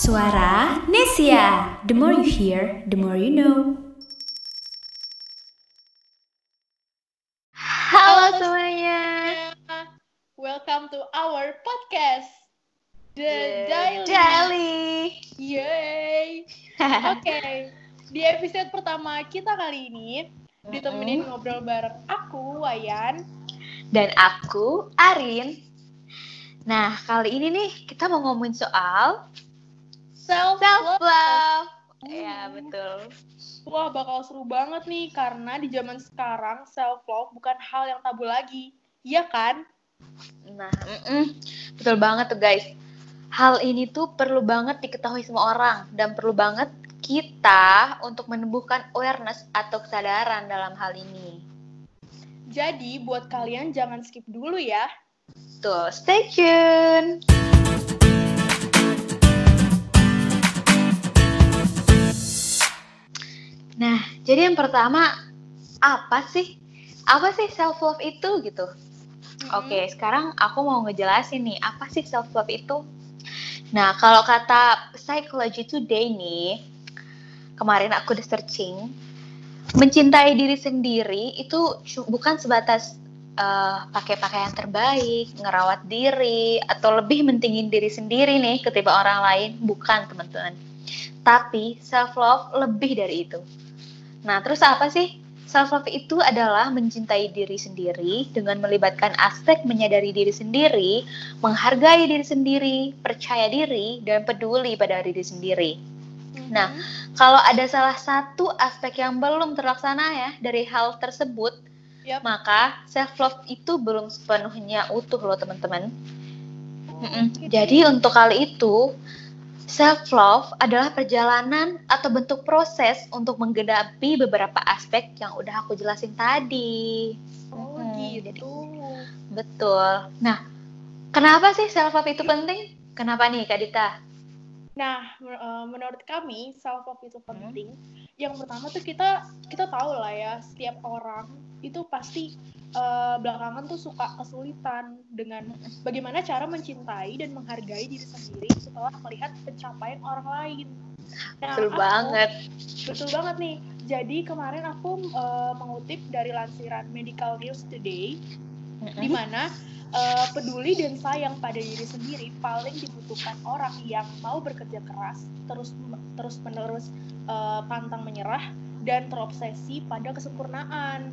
Suara Nesia. The more you hear, the more you know. Halo semuanya. Welcome to our podcast. The Daily. Daily. Yay. Oke. Di episode pertama kita kali ini ditemenin ngobrol bareng aku, Wayan. Dan aku, Arin. Nah, kali ini nih kita mau ngomongin soal Self self love. Hmm. Ya, betul. Wah, bakal seru banget nih karena di zaman sekarang self love bukan hal yang tabu lagi. Iya kan? Nah, mm-mm. betul banget tuh guys. Hal ini tuh perlu banget diketahui semua orang dan perlu banget kita untuk menumbuhkan awareness atau kesadaran dalam hal ini. Jadi, buat kalian jangan skip dulu ya. Tuh, stay tune. Nah, jadi yang pertama apa sih? Apa sih self love itu gitu? Oke, sekarang aku mau ngejelasin nih, apa sih self love itu? Nah, kalau kata Psychology Today nih, kemarin aku udah searching, mencintai diri sendiri itu bukan sebatas eh, pakai pakaian terbaik, ngerawat diri, atau lebih mentingin diri sendiri nih ketimbang orang lain, bukan teman-teman. Tapi self love lebih dari itu. Nah, terus apa sih? Self love itu adalah mencintai diri sendiri dengan melibatkan aspek menyadari diri sendiri, menghargai diri sendiri, percaya diri, dan peduli pada diri sendiri. Nah, kalau ada salah satu aspek yang belum terlaksana ya dari hal tersebut, Yap. maka self love itu belum sepenuhnya utuh loh teman-teman. Oke. Jadi untuk kali itu self love adalah perjalanan atau bentuk proses untuk menggenapi beberapa aspek yang udah aku jelasin tadi. Oh. Jadi gitu. betul. Nah, kenapa sih self love itu penting? Kenapa nih Kak Dita? Nah, eh, menurut kami self love itu Hmm. Yang pertama tuh kita kita tahu lah ya, setiap orang itu pasti eh, belakangan tuh suka kesulitan dengan bagaimana cara mencintai dan menghargai diri sendiri setelah melihat pencapaian orang lain. Nah, Betul aku- banget. Betul banget nih. Jadi kemarin aku eh, mengutip dari lansiran Medical News Today di Mm-mm. mana eh, peduli dan sayang pada diri sendiri paling dibutuhkan orang yang mau bekerja keras, terus terus menerus eh, pantang menyerah dan terobsesi pada kesempurnaan.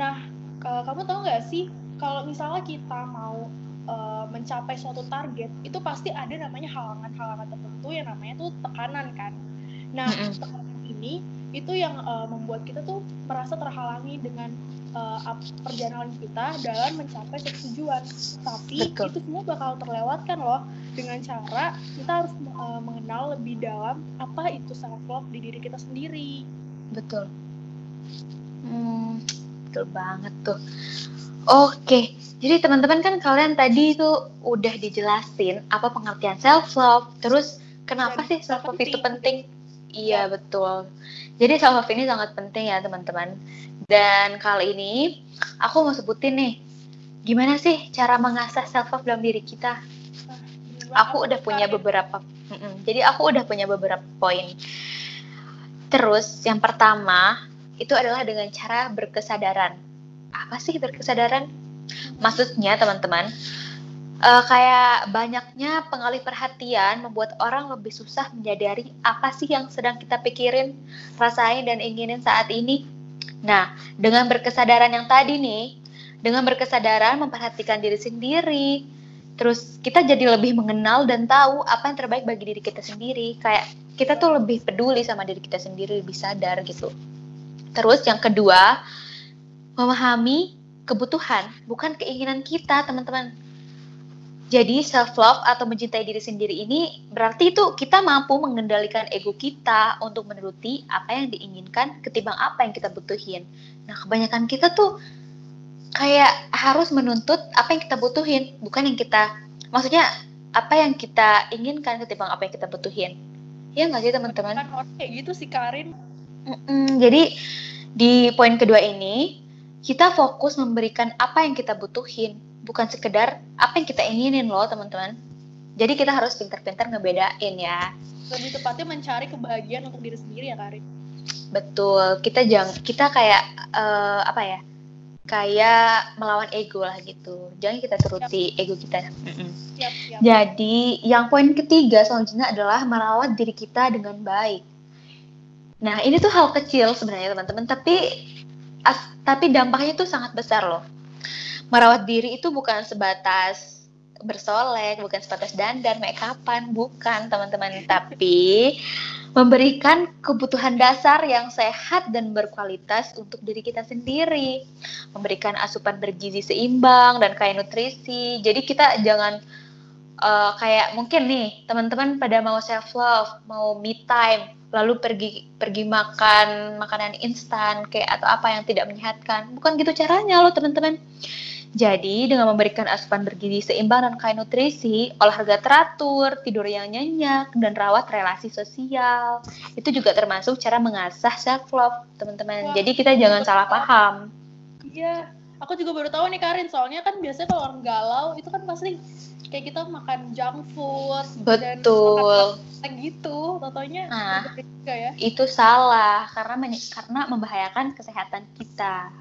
Nah, ke- kamu tahu nggak sih kalau misalnya kita mau eh, mencapai suatu target, itu pasti ada namanya halangan-halangan tertentu yang namanya tuh tekanan kan. Nah, tekanan ini itu yang eh, membuat kita tuh merasa terhalangi dengan eh, ap- perjalanan kita dalam mencapai suatu tujuan. Tapi Betul. itu semua bakal terlewatkan loh dengan cara kita harus eh, mengenal lebih dalam apa itu self love di diri kita sendiri. Betul. Hmm, betul banget tuh. Oke, jadi teman-teman kan kalian tadi itu udah dijelasin apa pengertian self love, terus kenapa Dan sih self love itu penting. penting? Iya betul. Jadi self love ini sangat penting ya teman-teman. Dan kali ini aku mau sebutin nih, gimana sih cara mengasah self love dalam diri kita? Aku udah punya beberapa Mm-mm. jadi aku udah punya beberapa poin terus yang pertama itu adalah dengan cara berkesadaran apa sih berkesadaran maksudnya teman-teman eh, kayak banyaknya pengalih perhatian membuat orang lebih susah menyadari apa sih yang sedang kita pikirin rasain dan inginin saat ini nah dengan berkesadaran yang tadi nih dengan berkesadaran memperhatikan diri sendiri terus kita jadi lebih mengenal dan tahu apa yang terbaik bagi diri kita sendiri. Kayak kita tuh lebih peduli sama diri kita sendiri lebih sadar gitu. Terus yang kedua memahami kebutuhan bukan keinginan kita teman-teman jadi self love atau mencintai diri sendiri ini berarti itu kita mampu mengendalikan ego kita untuk menuruti apa yang diinginkan ketimbang apa yang kita butuhin nah kebanyakan kita tuh kayak harus menuntut apa yang kita butuhin, bukan yang kita maksudnya apa yang kita inginkan ketimbang apa yang kita butuhin. Iya nggak sih teman-teman? Kan orang kayak gitu sih Karin. Mm-mm, jadi di poin kedua ini kita fokus memberikan apa yang kita butuhin, bukan sekedar apa yang kita inginin loh teman-teman. Jadi kita harus pintar-pintar ngebedain ya. Lebih tepatnya mencari kebahagiaan untuk diri sendiri ya Karin. Betul. Kita jangan kita kayak eh, apa ya? Kayak melawan ego lah gitu. Jangan kita turuti ego kita. Siap, siap. Jadi, yang poin ketiga selanjutnya adalah merawat diri kita dengan baik. Nah, ini tuh hal kecil sebenarnya teman-teman, tapi as- tapi dampaknya tuh sangat besar loh. Merawat diri itu bukan sebatas bersolek, bukan sebatas dandan, make upan, bukan teman-teman, tapi memberikan kebutuhan dasar yang sehat dan berkualitas untuk diri kita sendiri. Memberikan asupan bergizi seimbang dan kaya nutrisi. Jadi kita jangan eh, kayak mungkin nih teman-teman pada mau self love, mau me time, lalu pergi pergi makan makanan instan kayak atau apa yang tidak menyehatkan. Bukan gitu caranya loh teman-teman. Jadi dengan memberikan asupan bergizi seimbang dan kaya nutrisi, olahraga teratur, tidur yang nyenyak, dan rawat relasi sosial, itu juga termasuk cara mengasah self love teman-teman. Wah, Jadi kita jangan salah paham. Iya, aku juga baru tahu nih Karin, soalnya kan biasanya kalau orang galau itu kan pasti kayak kita makan junk food dan Betul. makan kayak gitu, totonya Nah. juga ya. itu salah karena karena membahayakan kesehatan kita.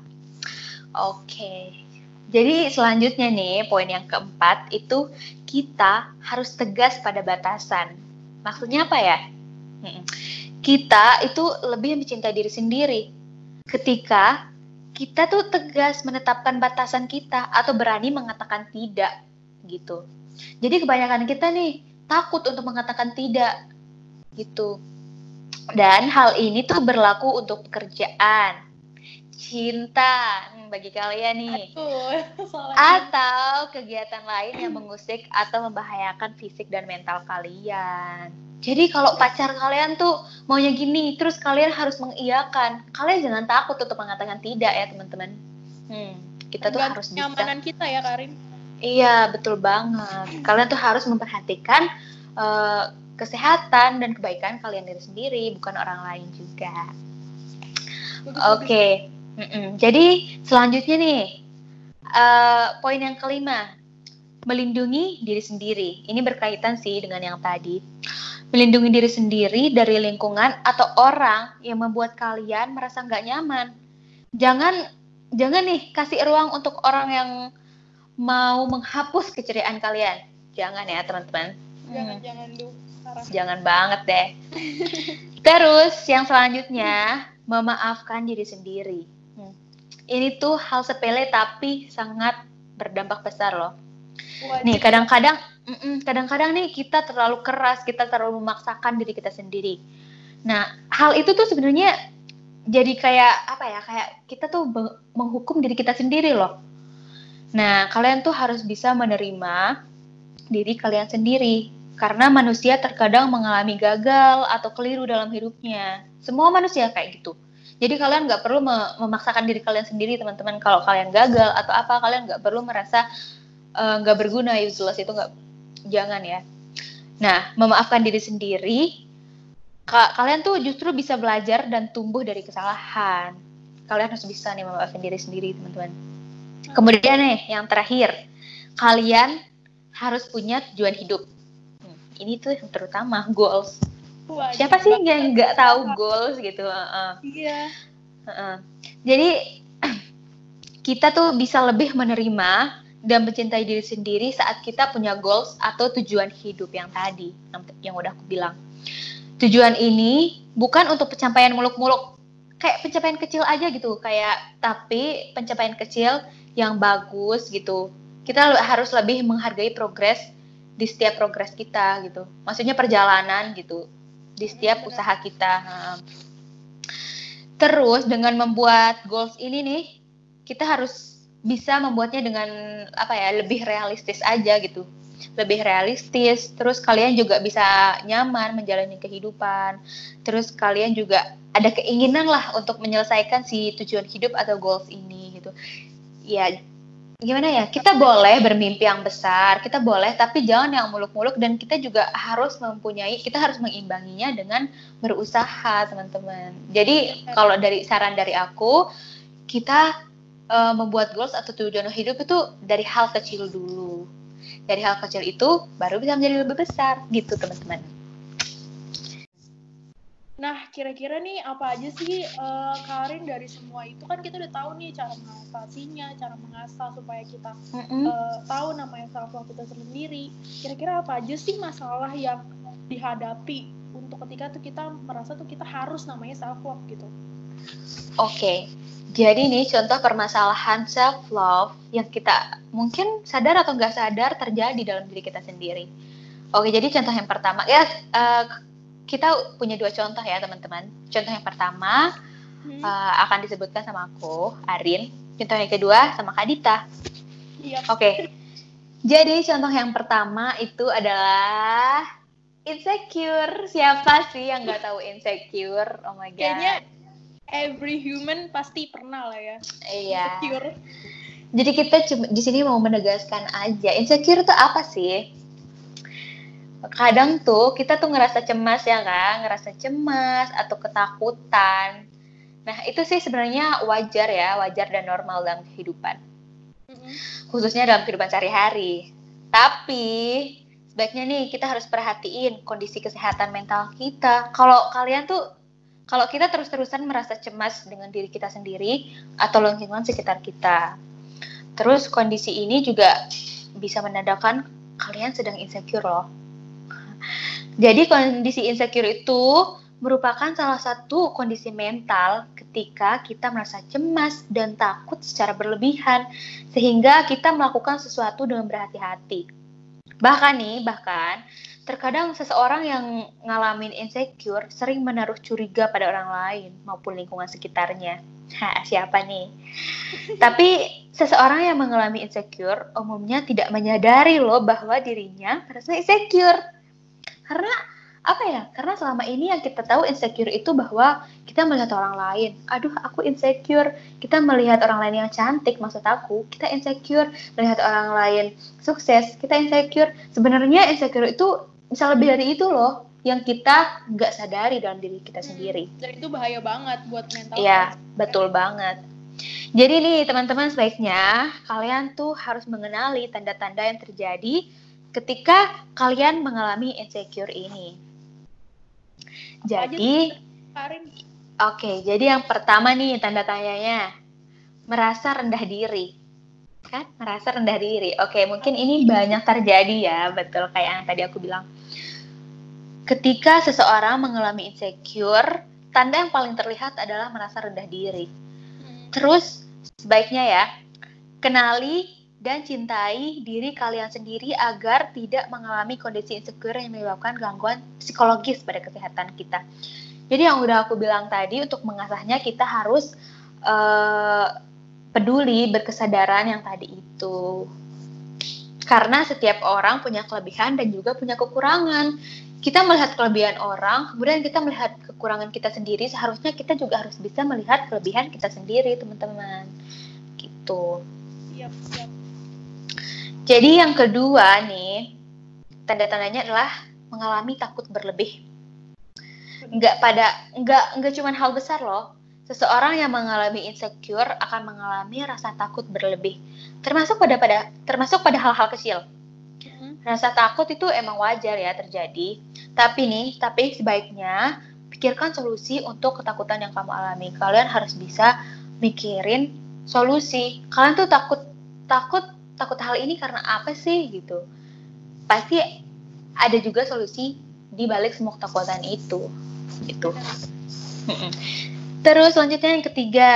Oke. Jadi selanjutnya nih poin yang keempat itu kita harus tegas pada batasan. Maksudnya apa ya? Kita itu lebih mencintai diri sendiri. Ketika kita tuh tegas menetapkan batasan kita atau berani mengatakan tidak gitu. Jadi kebanyakan kita nih takut untuk mengatakan tidak gitu. Dan hal ini tuh berlaku untuk pekerjaan, cinta hmm, bagi kalian nih, Aduh, atau kegiatan lain yang mengusik atau membahayakan fisik dan mental kalian. Jadi kalau pacar kalian tuh maunya gini, terus kalian harus mengiyakan. Kalian jangan takut untuk mengatakan tidak ya teman-teman. Hmm, kita tuh harus bisa. kenyamanan kita ya Karin. Iya, betul banget. Kalian tuh harus memperhatikan eh, kesehatan dan kebaikan kalian diri sendiri, bukan orang lain juga. Oke. Mm-mm. Jadi selanjutnya nih, eh, poin yang kelima, melindungi diri sendiri. Ini berkaitan sih dengan yang tadi. Melindungi diri sendiri dari lingkungan atau orang yang membuat kalian merasa nggak nyaman. Jangan, jangan nih kasih ruang untuk orang yang mau menghapus keceriaan kalian. Jangan ya teman-teman. Jangan jangan du. Sarah. Jangan banget deh. Terus yang selanjutnya memaafkan diri sendiri. Ini tuh hal sepele tapi sangat berdampak besar loh. Wajib. Nih kadang-kadang, kadang-kadang nih kita terlalu keras, kita terlalu memaksakan diri kita sendiri. Nah hal itu tuh sebenarnya jadi kayak apa ya? Kayak kita tuh menghukum diri kita sendiri loh. Nah kalian tuh harus bisa menerima diri kalian sendiri karena manusia terkadang mengalami gagal atau keliru dalam hidupnya. Semua manusia kayak gitu. Jadi kalian nggak perlu me- memaksakan diri kalian sendiri teman-teman. Kalau kalian gagal atau apa, kalian nggak perlu merasa eh, nggak berguna, useless itu nggak, jangan ya. Nah, memaafkan diri sendiri, ka- kalian tuh justru bisa belajar dan tumbuh dari kesalahan. Kalian harus bisa nih memaafkan diri sendiri teman-teman. Kemudian nih, yang terakhir, kalian harus punya tujuan hidup. Hmm, ini tuh yang terutama goals. Wajib Siapa sih yang nggak tahu goals gitu? Heeh, Iya. heeh. Jadi kita tuh bisa lebih menerima dan mencintai diri sendiri saat kita punya goals atau tujuan hidup yang tadi, yang, yang udah aku bilang. Tujuan ini bukan untuk pencapaian muluk-muluk, kayak pencapaian kecil aja gitu, kayak tapi pencapaian kecil yang bagus gitu. Kita harus lebih menghargai progres di setiap progres kita gitu. Maksudnya perjalanan gitu di setiap usaha kita. Terus dengan membuat goals ini nih, kita harus bisa membuatnya dengan apa ya lebih realistis aja gitu. Lebih realistis terus kalian juga bisa nyaman menjalani kehidupan. Terus kalian juga ada keinginan lah untuk menyelesaikan si tujuan hidup atau goals ini gitu. Ya gimana ya? Kita boleh bermimpi yang besar kita boleh tapi jangan yang muluk-muluk dan kita juga harus mempunyai kita harus mengimbanginya dengan berusaha teman-teman. Jadi kalau dari saran dari aku kita eh, membuat goals atau tujuan hidup itu dari hal kecil dulu. Dari hal kecil itu baru bisa menjadi lebih besar. Gitu teman-teman. Nah, kira-kira nih apa aja sih uh, Karin dari semua itu kan kita udah tahu nih cara mengatasinya, cara mengasah supaya kita mm -hmm. uh, tahu namanya self love itu sendiri. Kira-kira apa aja sih masalah yang dihadapi untuk ketika tuh kita merasa tuh kita harus namanya self love gitu? Oke. Okay. Jadi nih contoh permasalahan self love yang kita mungkin sadar atau nggak sadar terjadi dalam diri kita sendiri. Oke, jadi contoh yang pertama ya uh, kita punya dua contoh ya teman-teman. Contoh yang pertama hmm. uh, akan disebutkan sama aku, Arin. Contoh yang kedua sama Kak Dita. Yep. Oke. Okay. Jadi contoh yang pertama itu adalah insecure. Siapa sih yang nggak tahu insecure? Oh my god. Kayaknya every human pasti pernah lah ya. Iya. Insecure. Jadi kita di sini mau menegaskan aja, insecure itu apa sih? Kadang tuh kita tuh ngerasa cemas ya kan, ngerasa cemas atau ketakutan. Nah itu sih sebenarnya wajar ya, wajar dan normal dalam kehidupan. Khususnya dalam kehidupan sehari-hari. Tapi sebaiknya nih kita harus perhatiin kondisi kesehatan mental kita. Kalau kalian tuh, kalau kita terus-terusan merasa cemas dengan diri kita sendiri atau lingkungan sekitar kita. Terus kondisi ini juga bisa menandakan kalian sedang insecure loh jadi kondisi insecure itu merupakan salah satu kondisi mental ketika kita merasa cemas dan takut secara berlebihan sehingga kita melakukan sesuatu dengan berhati-hati. Bahkan nih, bahkan terkadang seseorang yang ngalamin insecure sering menaruh curiga pada orang lain maupun lingkungan sekitarnya. Ha, siapa nih? Tapi seseorang yang mengalami insecure umumnya tidak menyadari loh bahwa dirinya merasa insecure karena apa ya karena selama ini yang kita tahu insecure itu bahwa kita melihat orang lain. Aduh aku insecure. Kita melihat orang lain yang cantik maksud aku kita insecure. Melihat orang lain sukses kita insecure. Sebenarnya insecure itu bisa lebih dari itu loh yang kita nggak sadari dalam diri kita hmm, sendiri. dan itu bahaya banget buat mental. Iya betul banget. Jadi nih teman-teman sebaiknya kalian tuh harus mengenali tanda-tanda yang terjadi ketika kalian mengalami insecure ini. Jadi, oke, okay, jadi yang pertama nih tanda tanyanya merasa rendah diri, kan? Merasa rendah diri. Oke, okay, mungkin ini banyak terjadi ya, betul kayak yang tadi aku bilang. Ketika seseorang mengalami insecure, tanda yang paling terlihat adalah merasa rendah diri. Hmm. Terus sebaiknya ya, kenali dan cintai diri kalian sendiri agar tidak mengalami kondisi insecure yang menyebabkan gangguan psikologis pada kesehatan kita. Jadi yang udah aku bilang tadi untuk mengasahnya kita harus uh, peduli berkesadaran yang tadi itu. Karena setiap orang punya kelebihan dan juga punya kekurangan. Kita melihat kelebihan orang, kemudian kita melihat kekurangan kita sendiri, seharusnya kita juga harus bisa melihat kelebihan kita sendiri, teman-teman. Gitu. Siap, siap. Jadi yang kedua nih, tanda-tandanya adalah mengalami takut berlebih. Enggak pada enggak enggak cuma hal besar loh. Seseorang yang mengalami insecure akan mengalami rasa takut berlebih. Termasuk pada pada termasuk pada hal-hal kecil. Mm-hmm. Rasa takut itu emang wajar ya terjadi. Tapi nih, tapi sebaiknya pikirkan solusi untuk ketakutan yang kamu alami. Kalian harus bisa mikirin solusi. Kalian tuh takut takut takut hal ini karena apa sih gitu. Pasti ada juga solusi di balik semua ketakutan itu itu terus selanjutnya yang ketiga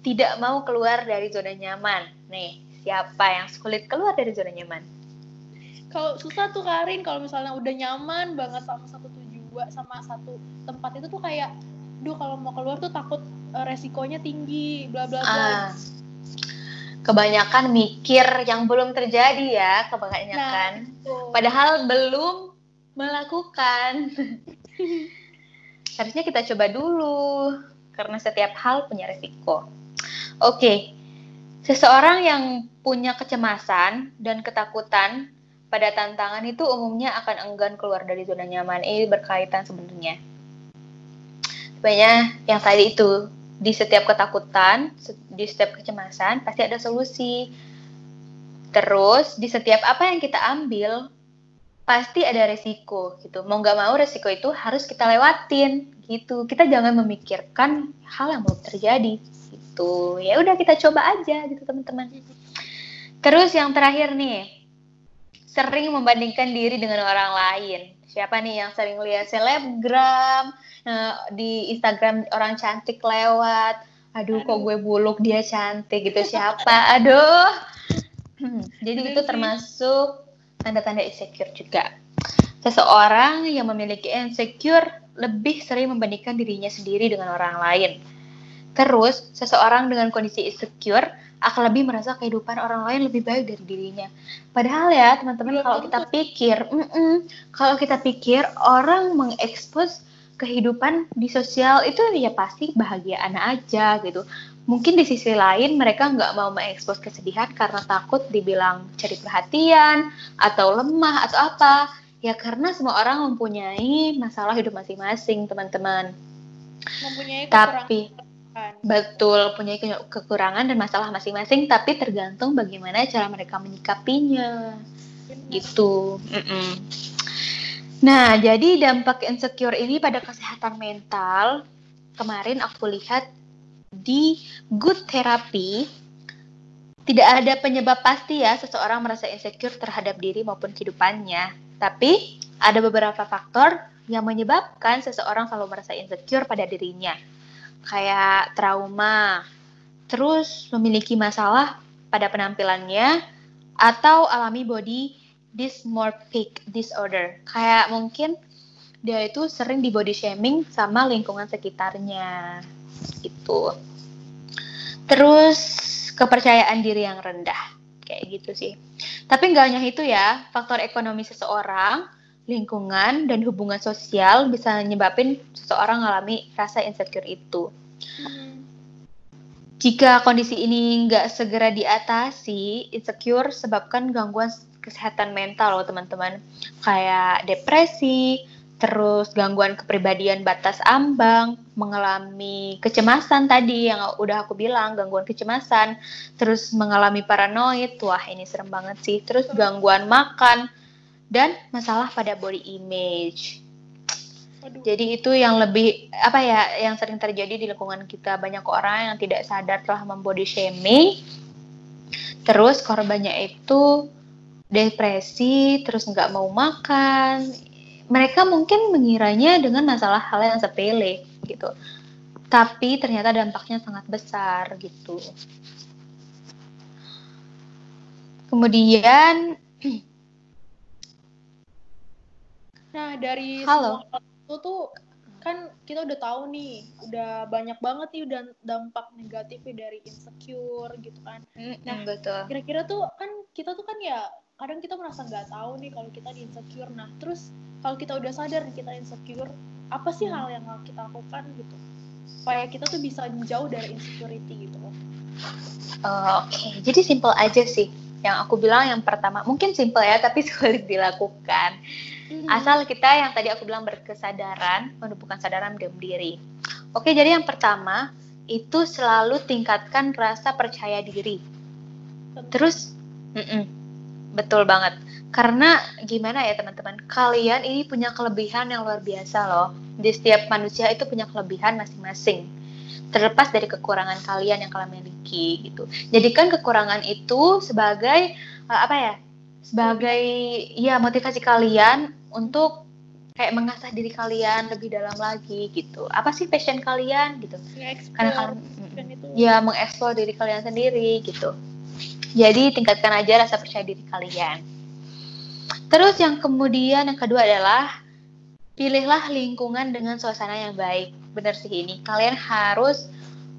tidak mau keluar dari zona nyaman. Nih siapa yang sulit keluar dari zona nyaman? Kalau susah tuh Karin kalau misalnya udah nyaman banget sama satu tujuan sama satu tempat itu tuh kayak duh kalau mau keluar tuh takut uh, resikonya tinggi bla bla bla. Ah kebanyakan mikir yang belum terjadi ya kebanyakan. Nah, padahal belum melakukan. Harusnya kita coba dulu karena setiap hal punya resiko. Oke okay. seseorang yang punya kecemasan dan ketakutan pada tantangan itu umumnya akan enggan keluar dari zona nyaman. Ini berkaitan sebenarnya. Sebenarnya yang tadi itu di setiap ketakutan, di setiap kecemasan pasti ada solusi. Terus di setiap apa yang kita ambil pasti ada resiko gitu. Mau nggak mau resiko itu harus kita lewatin gitu. Kita jangan memikirkan hal yang belum terjadi gitu. Ya udah kita coba aja gitu teman-teman. Terus yang terakhir nih, sering membandingkan diri dengan orang lain. Siapa nih yang sering lihat selebgram eh, di Instagram orang cantik lewat? Aduh, kok gue buluk dia cantik gitu siapa? Aduh. Hmm, jadi itu termasuk tanda-tanda insecure juga. Seseorang yang memiliki insecure lebih sering membandingkan dirinya sendiri dengan orang lain. Terus, seseorang dengan kondisi insecure akan lebih merasa kehidupan orang lain lebih baik dari dirinya. Padahal ya, teman-teman, kalau kita pikir, mm -mm, kalau kita pikir orang mengekspos kehidupan di sosial itu ya pasti bahagiaan aja gitu mungkin di sisi lain mereka nggak mau mengekspos kesedihan karena takut dibilang cari perhatian atau lemah atau apa ya karena semua orang mempunyai masalah hidup masing-masing teman-teman mempunyai tapi kan. betul punya ke- kekurangan dan masalah masing-masing tapi tergantung bagaimana cara mereka menyikapinya Benar. gitu Mm-mm. Nah jadi dampak insecure ini pada kesehatan mental kemarin aku lihat di good therapy tidak ada penyebab pasti ya seseorang merasa insecure terhadap diri maupun kehidupannya. Tapi ada beberapa faktor yang menyebabkan seseorang selalu merasa insecure pada dirinya. Kayak trauma, terus memiliki masalah pada penampilannya, atau alami body dysmorphic disorder. Kayak mungkin dia itu sering di body shaming sama lingkungan sekitarnya gitu. Terus kepercayaan diri yang rendah kayak gitu sih. Tapi nggak hanya itu ya, faktor ekonomi seseorang, lingkungan dan hubungan sosial bisa nyebabin seseorang mengalami rasa insecure itu. Hmm. Jika kondisi ini nggak segera diatasi, insecure sebabkan gangguan kesehatan mental loh teman-teman. Kayak depresi, terus gangguan kepribadian batas ambang, mengalami kecemasan tadi yang udah aku bilang, gangguan kecemasan, terus mengalami paranoid, wah ini serem banget sih, terus gangguan makan, dan masalah pada body image. Waduh. Jadi itu yang lebih apa ya yang sering terjadi di lingkungan kita banyak orang yang tidak sadar telah membody shaming. Terus korbannya itu depresi, terus nggak mau makan. Mereka mungkin mengiranya dengan masalah hal yang sepele gitu. Tapi ternyata dampaknya sangat besar gitu. Kemudian Nah, dari Halo. semua hal itu tuh kan kita udah tahu nih, udah banyak banget nih udah dampak negatifnya dari insecure gitu kan. nah, betul. Kira-kira tuh kan kita tuh kan ya kadang kita merasa nggak tahu nih kalau kita di insecure. Nah, terus kalau kita udah sadar kita insecure, apa sih hal yang kita lakukan gitu? Supaya kita tuh bisa jauh dari insecurity gitu loh. Oh, Oke, jadi simple aja sih. Yang aku bilang yang pertama, mungkin simple ya, tapi sulit dilakukan. Hmm. Asal kita yang tadi aku bilang berkesadaran, menumbuhkan sadaran diri. Oke, jadi yang pertama itu selalu tingkatkan rasa percaya diri. Terus, mm-mm, betul banget. Karena gimana ya teman-teman, kalian ini punya kelebihan yang luar biasa loh. Di setiap manusia itu punya kelebihan masing-masing. Terlepas dari kekurangan kalian yang kalian miliki gitu. Jadikan kekurangan itu sebagai eh, apa ya? Sebagai ya motivasi kalian untuk kayak mengasah diri kalian lebih dalam lagi gitu. Apa sih passion kalian gitu? Karena kalian itu. ya mengeksplor diri kalian sendiri gitu. Jadi tingkatkan aja rasa percaya diri kalian. Terus yang kemudian yang kedua adalah pilihlah lingkungan dengan suasana yang baik. Benar sih ini. Kalian harus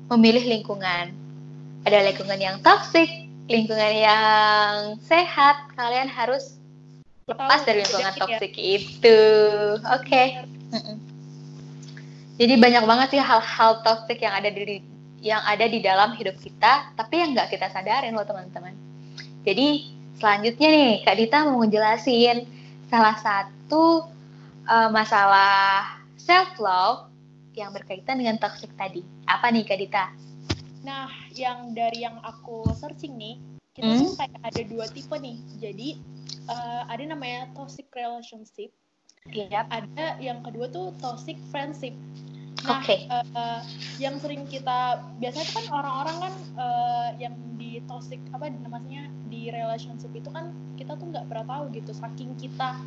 memilih lingkungan. Ada lingkungan yang toksik, lingkungan yang sehat. Kalian harus lepas dari lingkungan bedain ya. toksik itu. Oke. Mm-mm. Jadi banyak banget sih hal-hal toksik yang ada di yang ada di dalam hidup kita, tapi yang nggak kita sadarin loh teman-teman. Jadi selanjutnya nih Kak Dita mau ngejelasin salah satu eh, masalah self love yang berkaitan dengan toxic tadi. Apa nih Kak Dita? Nah, yang dari yang aku searching nih, kita Hmm. tuh kayak ada dua tipe nih. Jadi eh, ada namanya toxic relationship, Iya. ada yang kedua tuh toxic friendship. Nah, Oke. eh, eh, yang sering kita biasanya tuh kan orang-orang kan eh, yang di toxic apa namanya di relationship itu kan kita tuh nggak pernah tahu gitu saking kita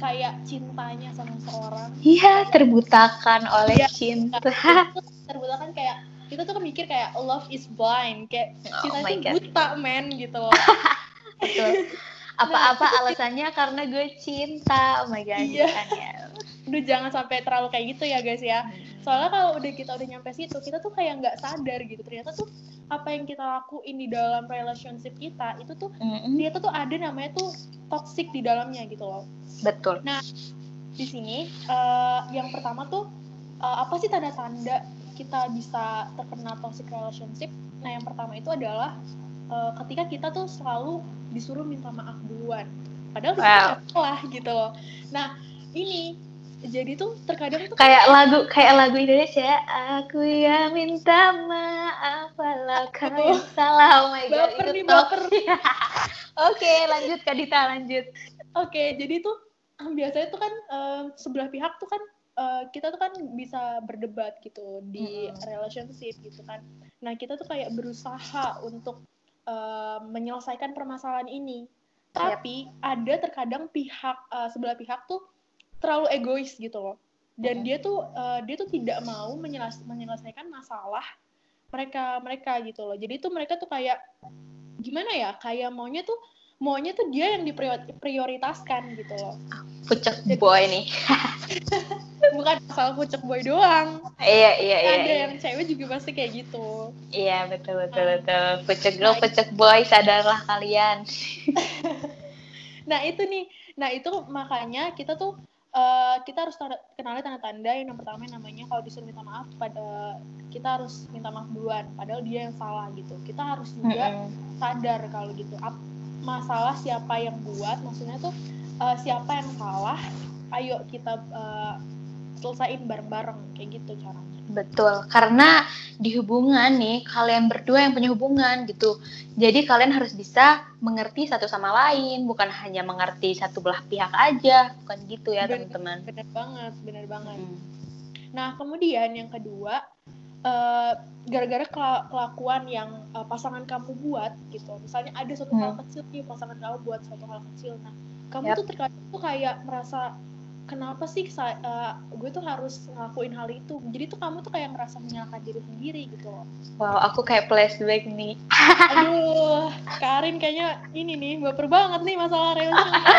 kayak cintanya sama seorang Iya, terbutakan oleh Iya. cinta. terbuka kan kayak kita tuh kan mikir kayak love is blind kayak Oh cinta itu buta men gitu loh Betul. Apa-apa alasannya karena gue cinta. Oh my god, Iya. kan ya. Udah jangan sampai terlalu kayak gitu ya guys ya soalnya kalau udah kita udah nyampe situ kita tuh kayak nggak sadar gitu ternyata tuh apa yang kita lakuin di dalam relationship kita itu tuh Mm-mm. ternyata tuh ada namanya tuh toxic di dalamnya gitu loh Betul. di sini eh, yang pertama tuh eh, apa sih tanda-tanda kita bisa terkena toxic relationship nah yang pertama itu adalah eh, ketika kita tuh selalu disuruh minta maaf duluan padahal Wow. salah gitu loh nah ini jadi tuh terkadang tuh Kayak lagu kayak lagu Indonesia, aku yang minta maaf walau kau yang salah. Oh my god, Baper itu nih, top. baper. Oke, lanjut Kak Dita, lanjut. Oke, jadi tuh biasanya tuh kan eh, sebelah pihak tuh kan eh, kita tuh kan bisa berdebat gitu di Mm-mm. relationship gitu kan. Nah kita tuh kayak berusaha untuk eh, menyelesaikan permasalahan ini. Tapi ada terkadang pihak eh, sebelah pihak tuh terlalu egois gitu loh. Dan dia tuh eh, dia tuh tidak mau menyelas- menyelesaikan masalah mereka mereka gitu loh. Jadi tuh mereka tuh kayak gimana ya? Kayak maunya tuh maunya tuh dia yang diprioritaskan gitu loh. Pucuk boy nih. Bukan asal pucuk boy doang. Iya, iya, iya. ada iya. yang cewek juga pasti kayak gitu. Iya, betul, betul, Ah. betul. Pucuk girl, Nah, pucuk boy, sadarlah kalian. Nah itu nih, nah itu makanya kita tuh eh, kita harus tanda, kenali tanda-tanda yang pertama yang namanya kalau disuruh minta maaf pada kita harus minta maaf duluan, padahal dia yang salah gitu. Kita harus juga sadar kalau gitu Ap- masalah siapa yang buat, maksudnya tuh eh, siapa yang salah, ayo kita eh, selesaiin bareng-bareng kayak gitu caranya. Betul, karena di hubungan nih, kalian berdua yang punya hubungan gitu. Jadi kalian harus bisa mengerti satu sama lain, bukan hanya mengerti satu belah pihak aja, bukan gitu ya teman-teman. Bener banget, bener banget. Mm. Nah, kemudian yang kedua, eh, gara-gara kela- kelakuan yang eh, pasangan kamu buat gitu. Misalnya ada suatu hal Hmm. kecil nih pasangan kamu buat suatu hal kecil. Nah, kamu Yap. tuh terkadang tuh kayak merasa kenapa sih eh, gue tuh harus ngelakuin hal itu. Jadi tuh kamu tuh kayak merasa menyalahkan diri sendiri gitu loh. Wow, aku kayak flashback nih. Aduh, Karin kayaknya ini nih baper banget nih masalah relationship.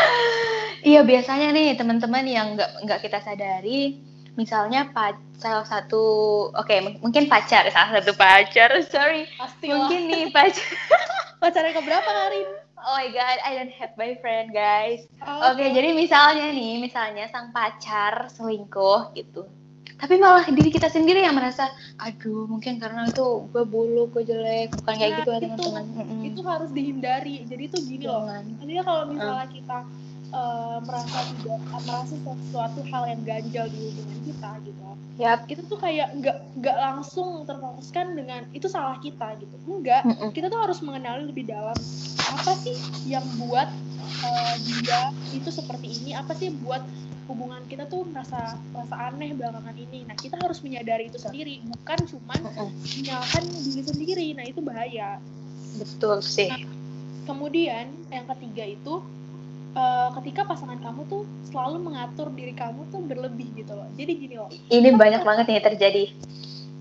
Iya biasanya nih teman-teman yang nggak nggak kita sadari, misalnya salah satu, oke m- mungkin pacar, salah satu pacar, sorry, Pasti lah. mungkin nih pacar. Pacarnya keberapa Karin? Oh my god, I don't have boyfriend guys. Oh, Oke, jadi misalnya nih, misalnya sang pacar selingkuh gitu. Tapi malah diri kita sendiri yang merasa, aduh mungkin karena itu gue buluk, gue jelek, bukan kayak Nah, gitu ya itu- teman-teman. Mm-mm. itu harus dihindari. Jadi tuh gini loh. Jangan. Artinya kalau misalnya kita eh, merasa tidak merasa sesuatu hal yang ganjal di hubungan kita gitu, Yap. kita tuh kayak nggak nggak langsung terfokuskan dengan itu salah kita gitu. Enggak, Mm-mm. kita tuh harus mengenali lebih dalam apa sih yang buat eh, dia itu seperti ini, apa sih buat hubungan kita tuh merasa merasa aneh belakangan ini. Nah, kita harus menyadari itu sendiri, bukan cuman Mm-mm. menyalahkan diri sendiri. Nah, itu bahaya. Betul sih. Kemudian yang ketiga itu eh, ketika pasangan kamu tuh selalu mengatur diri kamu tuh berlebih gitu loh. Jadi gini loh, Ini banyak banget nih terjadi.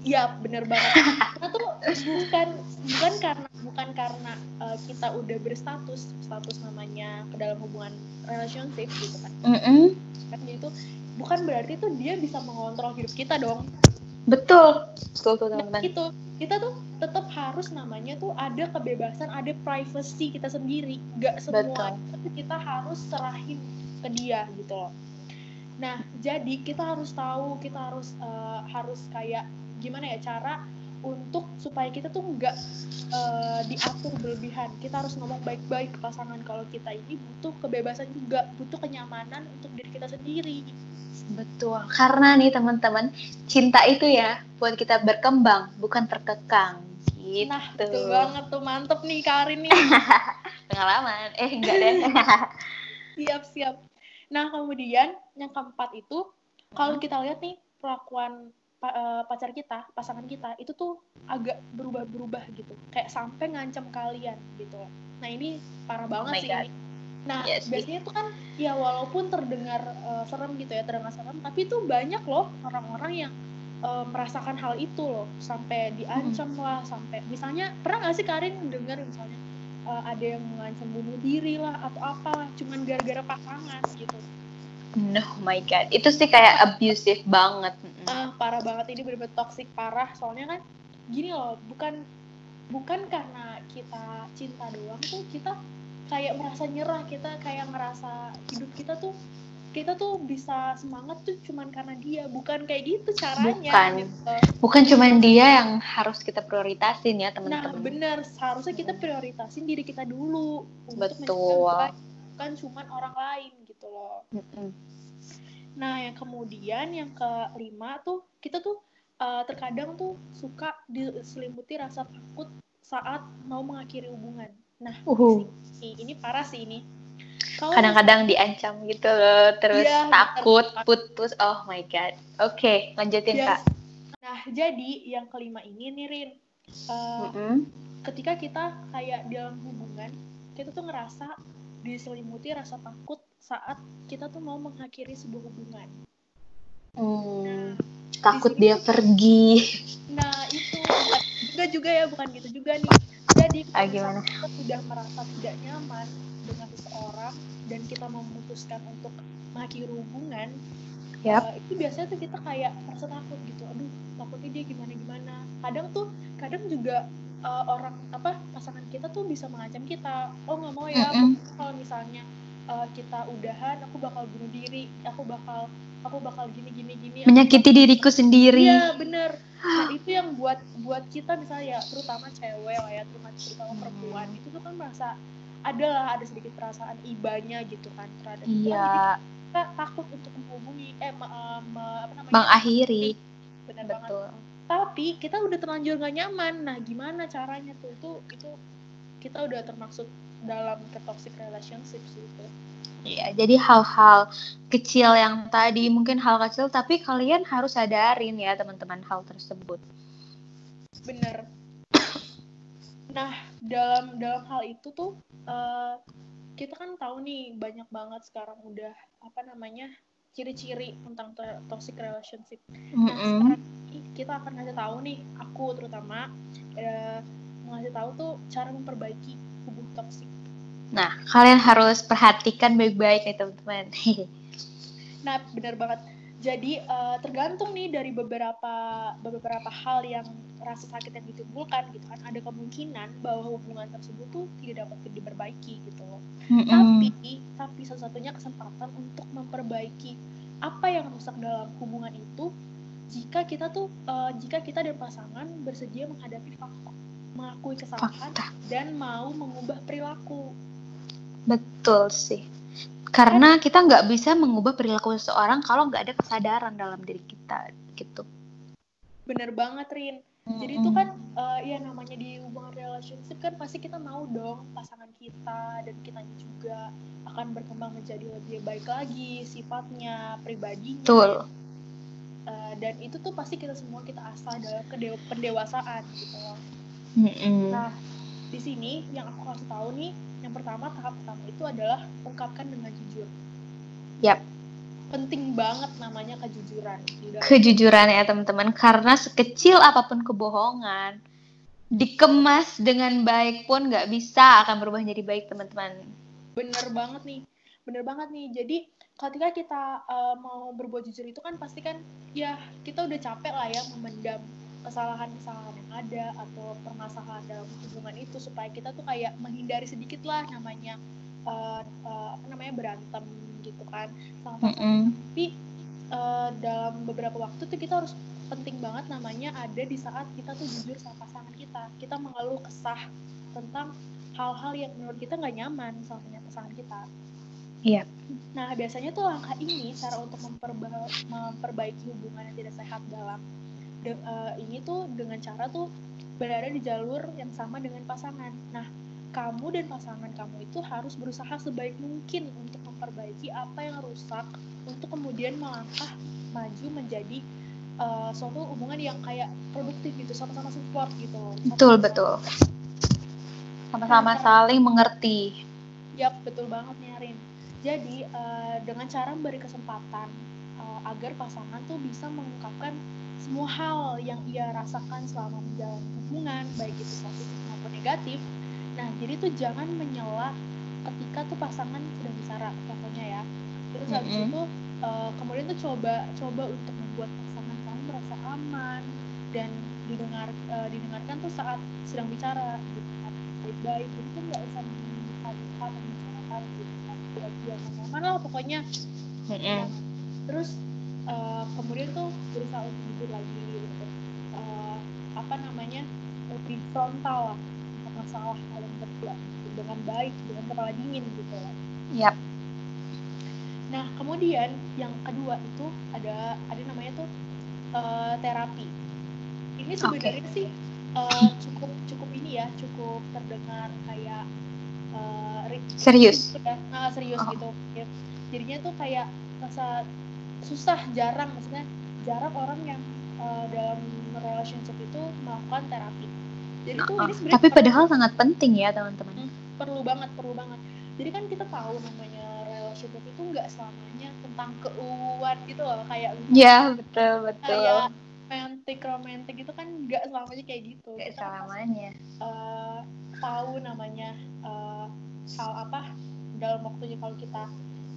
iya bener banget. Karena tuh bukan bukan karena bukan karena eh, kita udah berstatus status namanya ke dalam hubungan relationship gitu kan. Mm-mm. Kan jadi itu bukan berarti tuh dia bisa mengontrol hidup kita dong. Betul. Betul tuh Nah, teman-teman. itu kita tuh tetap harus namanya tuh ada kebebasan, ada privacy kita sendiri. Gak semua itu kita harus serahin ke dia gitu loh. Nah, jadi kita harus tahu, kita harus eh, harus kayak gimana ya cara untuk supaya kita tuh nggak eh, diatur berlebihan. Kita harus ngomong baik-baik ke pasangan kalau kita ini butuh kebebasan juga, butuh kenyamanan untuk diri kita sendiri. Betul. Karena nih teman-teman, cinta itu ya buat kita berkembang, bukan terkekang. gitu. Nah, betul banget tuh. Mantep nih Karin nih. Pengalaman. Eh, enggak deh. siap, siap. Nah, kemudian yang keempat itu, kalau kita lihat nih, perlakuan pacar kita, pasangan kita, itu tuh agak berubah-berubah gitu. Kayak sampai ngancam kalian gitu. Nah, ini parah banget my sih God. ini. Nah, Yes, biasanya tuh kan, ya walaupun terdengar eh, serem gitu ya, terdengar serem, tapi tuh banyak loh orang-orang yang eh, merasakan hal itu loh. Sampai diancam lah, sampai, misalnya, pernah nggak sih Karin dengar misalnya, eh, ada yang mengancam bunuh diri lah, atau apalah, cuman gara-gara pasangan gitu. No, my God. Itu sih kayak abusive banget. Ah parah banget ini bener-bener toxic parah soalnya kan gini loh bukan bukan karena kita cinta doang tuh kita kayak merasa nyerah kita kayak ngerasa hidup kita tuh kita tuh bisa semangat tuh cuman karena dia bukan kayak gitu caranya Bukan. gitu. Bukan cuma dia yang harus kita prioritasin ya, nah teman-teman. bener seharusnya kita prioritasin diri kita dulu untuk Betul. baik, bukan cuman orang lain gitu loh Mm-mm. Nah, yang kemudian yang kelima tuh kita tuh uh, terkadang tuh suka diselimuti rasa takut saat mau mengakhiri hubungan. Nah, ini, ini parah sih ini. Kadang-kadang diancam gitu loh, terus Iya, takut, bener. putus. Oh my God. Oke, lanjutin, Yes. Kak. Nah, jadi yang kelima ini nih Rin, uh, Mm-mm. ketika kita kayak dalam hubungan, kita tuh ngerasa diselimuti rasa takut saat kita tuh mau mengakhiri sebuah hubungan. Hmm, takut di sini dia pergi. Nah, itu bukan juga juga ya, bukan gitu juga nih. Jadi Ah, gimana? kita sudah merasa tidak nyaman dengan seseorang dan kita memutuskan untuk mengakhiri hubungan, Yap. eh, itu biasanya tuh kita kayak merasa takut gitu. Aduh, takutnya dia gimana gimana. Kadang tuh, kadang juga eh, orang apa pasangan kita tuh bisa mengancam kita. Oh nggak mau ya, Mm-mm. kalau misalnya eh, kita udahan, aku bakal bunuh diri, aku bakal aku bakal gini gini gini. aku Menyakiti diriku sendiri. Iya bener. Nah itu yang buat buat kita misalnya ya terutama cewek lah ya terutama terutama perempuan itu tuh kan merasa ada lah ada sedikit perasaan ibanya gitu kan terhadap. Jadi Iya, kita takut untuk menghubungi eh ma- eh, ma- apa namanya mengakhiri. bener banget. Betul. Tapi kita udah terlanjur gak nyaman. Nah gimana caranya tuh itu itu kita udah termasuk dalam ke toxic relationship sih itu. Iya, jadi hal-hal kecil yang tadi mungkin hal kecil tapi kalian harus sadarin ya teman-teman hal tersebut. bener nah dalam dalam hal itu tuh eh, kita kan tahu nih banyak banget sekarang udah apa namanya ciri-ciri tentang to- toxic relationship nah Mm-mm. sekarang kita akan ngasih tahu nih aku terutama eh, ngasih tahu tuh cara memperbaiki hubungan toxic Nah, kalian harus perhatikan baik-baik nih teman-teman. Nah, benar banget. Jadi eh, tergantung nih dari beberapa beberapa hal yang rasa sakit yang ditimbulkan gitu kan, ada kemungkinan bahwa hubungan tersebut tuh tidak dapat diperbaiki gitu loh. Mm-mm. Tapi tapi satu-satunya kesempatan untuk memperbaiki apa yang rusak dalam hubungan itu jika kita tuh eh, jika kita dan pasangan bersedia menghadapi fakta, mengakui kesalahan Fakta. dan mau mengubah perilaku. Betul sih. Karena kita nggak bisa mengubah perilaku seseorang kalau nggak ada kesadaran dalam diri kita gitu. Bener banget, Rin. Jadi itu kan eh, ya namanya di hubungan relationship kan pasti kita mau dong pasangan kita dan kita juga akan berkembang menjadi lebih baik lagi sifatnya, pribadinya. Betul. Eh, dan itu tuh pasti kita semua kita asah dalam kedew- pendewasaan gitu loh. Mm-mm. Nah, di sini yang aku kasih tahu nih, yang pertama tahap pertama itu adalah ungkapkan dengan jujur. Yap. Penting banget namanya kejujuran. dalam- Kejujuran ya teman-teman. Karena sekecil apa pun kebohongan, dikemas dengan baik pun nggak bisa akan berubah jadi baik teman-teman. bener banget nih bener banget nih jadi ketika kita uh, mau berbuat jujur itu kan pasti kan ya kita udah capek lah ya memendam kesalahan-kesalahan yang ada atau permasalahan dalam hubungan itu supaya kita tuh kayak menghindari sedikit lah namanya uh, uh, apa namanya berantem gitu kan sama Mm-mm. tapi uh, dalam beberapa waktu tuh kita harus penting banget namanya ada di saat kita tuh jujur sama pasangan kita kita mengeluh kesah tentang hal-hal yang menurut kita nggak nyaman sama pasangan kita Iya. nah biasanya tuh langkah ini cara untuk memperba- memperbaiki hubungan yang tidak sehat dalam de- uh, ini tuh dengan cara tuh berada di jalur yang sama dengan pasangan. Nah, kamu dan pasangan kamu itu harus berusaha sebaik mungkin untuk memperbaiki apa yang rusak untuk kemudian melangkah maju menjadi uh, suatu hubungan yang kayak produktif gitu sama-sama support gitu. Betul betul. Sama-sama nah, saling mengerti. Yap betul banget nih Arin. Jadi uh, dengan cara memberi kesempatan agar pasangan tuh bisa mengungkapkan semua hal yang ia rasakan selama menjalani hubungan baik itu positif maupun negatif Nah, jadi tuh jangan menyela ketika tuh pasangan sedang bicara, contohnya ya. Terus mm -hmm. habis itu uh, kemudian tuh coba coba untuk membuat pasangan kamu merasa aman dan didengar uh, didengarkan tuh saat sedang bicara gitu kan. Baik-baik. Jadi tuh nggak usah mengatakan membicarakan gitu kan. Dia nyaman lah pokoknya. Mm -hmm. nah, terus uh, kemudian tuh berusaha untuk jujur lagi gitu. Uh, apa namanya lebih frontal lah masalah kalian berdua dengan baik dengan kepala dingin gitu Yap. Nah kemudian yang kedua itu ada ada namanya tuh uh, terapi. Ini sebenarnya okay. sih uh, cukup cukup ini ya cukup terdengar kayak uh, serius. Ya, nah, serius oh. gitu. Ya. Jadinya tuh kayak rasa susah jarang maksudnya jarang orang yang uh, dalam relationship itu melakukan terapi. Jadi tuh uh, ini tapi padahal sangat penting ya teman-teman. Hmm, perlu banget perlu banget. Jadi kan kita tahu namanya relationship itu nggak selamanya tentang keuuan gitu loh kayak ya betul betul. kayak romantic romantic itu kan nggak selamanya kayak gitu. Nggak selamanya. kan, uh, tahu namanya uh, hal apa dalam waktunya kalau kita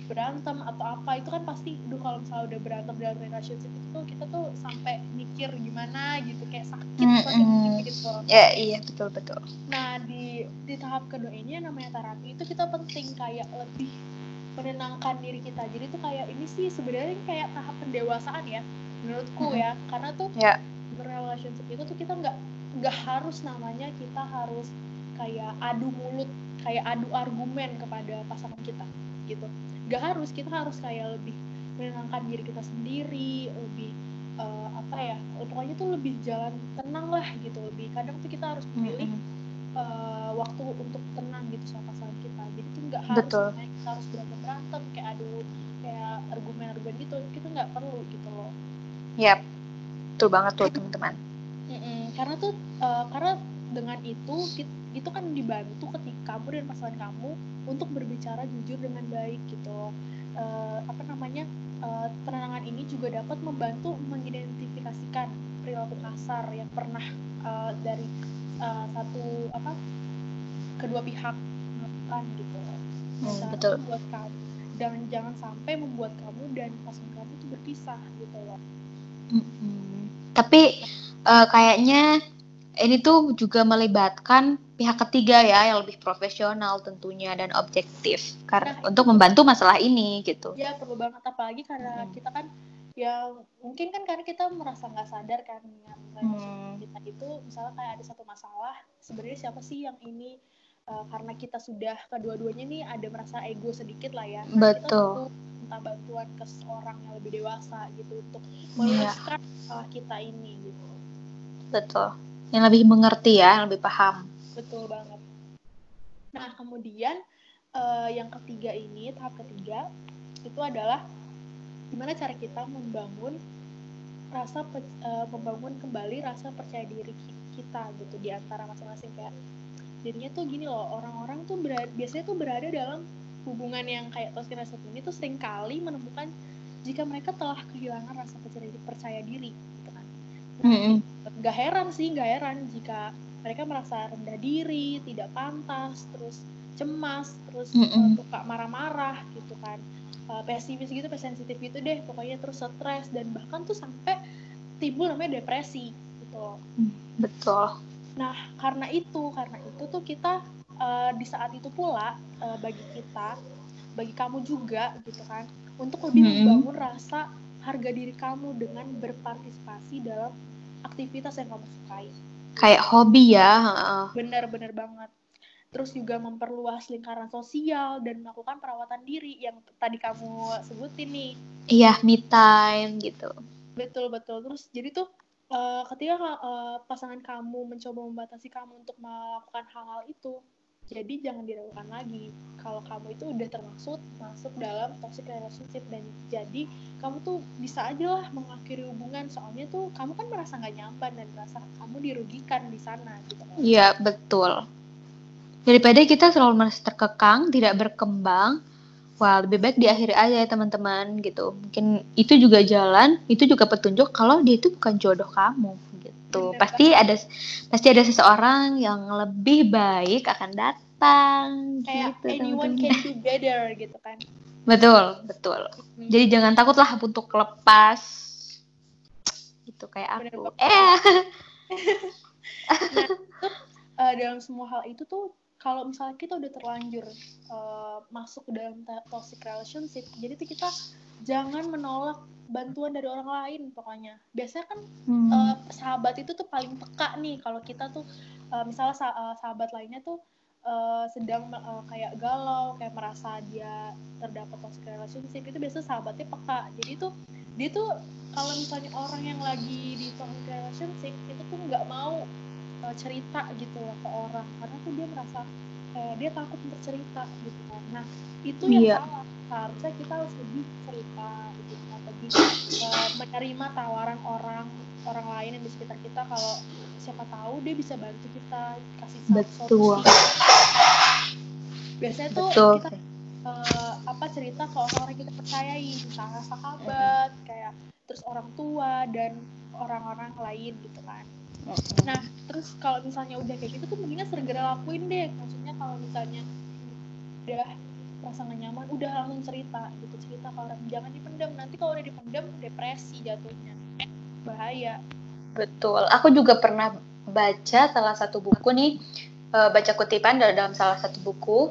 berantem atau apa itu kan pasti duh kalau misalnya udah berantem dalam relationship itu tuh kita tuh sampai mikir gimana gitu kayak sakit mm -hmm. gitu ya iya betul betul nah di di tahap kedua ini yang namanya terapi itu kita penting kayak lebih menenangkan diri kita jadi tuh kayak ini sih sebenarnya kayak tahap pendewasaan ya menurutku mm -hmm. ya karena tuh yeah. relationship itu tuh kita nggak nggak harus namanya kita harus kayak adu mulut kayak adu argumen kepada pasangan kita gitu gak harus kita harus kayak lebih menenangkan diri kita sendiri lebih uh, apa ya pokoknya tuh lebih jalan tenang lah gitu lebih kadang tuh kita harus memilih mm -hmm. uh, waktu untuk tenang gitu sama pasangan kita jadi tuh nggak harus kita harus berantem berantem kayak adu kayak argumen argumen gitu kita nggak perlu gitu loh ya yep. betul banget tuh teman-teman mm -mm. karena tuh uh, karena dengan itu itu kan dibantu ketika kamu dan pasangan kamu untuk berbicara jujur dengan baik gitu uh, apa namanya uh, penenangan ini juga dapat membantu mengidentifikasikan perilaku kasar yang pernah uh, dari uh, satu apa kedua pihak melakukan gitu hmm, betul. membuat kamu dan jangan sampai membuat kamu dan pasangan kamu itu berpisah gitu loh. Mm -hmm. tapi uh, kayaknya ini tuh juga melibatkan pihak ketiga ya yang lebih profesional tentunya dan objektif karena nah, untuk membantu masalah ini gitu. Ya perlu banget apalagi karena hmm. kita kan ya mungkin kan karena kita merasa nggak sadar kan dengan hmm. kita itu misalnya kayak ada satu masalah sebenarnya siapa sih yang ini uh, karena kita sudah kedua-duanya nih ada merasa ego sedikit lah ya. Nah, Betul. Kita minta bantuan ke seorang yang lebih dewasa gitu untuk iya. meluruskan yeah. masalah kita ini gitu. Betul yang lebih mengerti ya, yang lebih paham. Betul banget. Nah, kemudian uh, yang ketiga ini, tahap ketiga, itu adalah gimana cara kita membangun rasa uh, membangun kembali rasa percaya diri kita gitu di antara masing-masing kayak jadinya tuh gini loh orang-orang tuh berada, biasanya tuh berada dalam hubungan yang kayak Toskina satu ini tuh sering kali menemukan jika mereka telah kehilangan rasa percaya diri gitu kan. Nah, mm -hmm nggak heran sih nggak heran jika mereka merasa rendah diri tidak pantas terus cemas terus mm -mm. suka marah-marah gitu kan uh, pesimis gitu sensitif gitu deh pokoknya terus stres dan bahkan tuh sampai timbul namanya depresi gitu betul nah karena itu karena itu tuh kita uh, di saat itu pula uh, bagi kita bagi kamu juga gitu kan untuk lebih mm -hmm. membangun rasa harga diri kamu dengan berpartisipasi dalam aktivitas yang kamu sukai. Kayak hobi ya. Bener-bener banget. Terus juga memperluas lingkaran sosial dan melakukan perawatan diri yang tadi kamu sebutin nih. Iya, me time gitu. Betul betul. Terus jadi tuh eh, ketika eh, pasangan kamu mencoba membatasi kamu untuk melakukan hal-hal itu jadi jangan diragukan lagi kalau kamu itu udah termasuk masuk dalam toxic relationship dan jadi kamu tuh bisa aja lah mengakhiri hubungan soalnya tuh kamu kan merasa nggak nyaman dan merasa kamu dirugikan di sana gitu. Iya, betul. Daripada kita selalu merasa terkekang, tidak berkembang, wah lebih baik diakhiri aja ya teman-teman gitu. Mungkin itu juga jalan, itu juga petunjuk kalau dia itu bukan jodoh kamu gitu. Bener pasti ada pasti ada seseorang yang lebih baik akan datang kayak gitu anyone can be better gitu kan Betul, betul. Hmm. Jadi jangan takutlah untuk lepas gitu kayak Bener aku. banget. Eh, Eh, dalam semua hal itu tuh kalau misalnya kita udah terlanjur eh, masuk ke dalam toxic relationship jadi tuh kita jangan menolak bantuan dari orang lain pokoknya. Biasanya kan hmm, eh, sahabat itu tuh paling peka nih kalau kita tuh eh, misalnya sa- eh, sahabat lainnya tuh eh, sedang eh, kayak galau kayak merasa dia terdapat toxic relationship itu biasanya sahabatnya peka. Jadi tuh dia tuh kalau misalnya orang yang lagi di toxic relationship itu tuh nggak mau eh, cerita gitu loh ke orang. Karena tuh dia merasa eh, dia takut untuk cerita gitu kan. Nah itu yang Iya. salah. Seharusnya kita harus lebih cerita gitu kan. Lebih eh, menerima tawaran orang orang lain yang di sekitar kita. Kalau siapa tahu dia bisa bantu kita kasih Betul. solusi. Biasanya tuh betul. kita eh, apa cerita ke orang-orang yang kita percayai. Misalnya sahabat kayak terus orang tua dan orang-orang lain gitu kan nah terus kalau misalnya udah kayak gitu tuh mendingan segera lakuin deh maksudnya kalau misalnya udah merasa nggak nyaman udah langsung cerita gitu cerita ke orang jangan dipendam nanti kalau udah dipendam depresi jatuhnya bahaya Betul. Aku juga pernah baca salah satu buku nih, eh, baca kutipan dalam salah satu buku.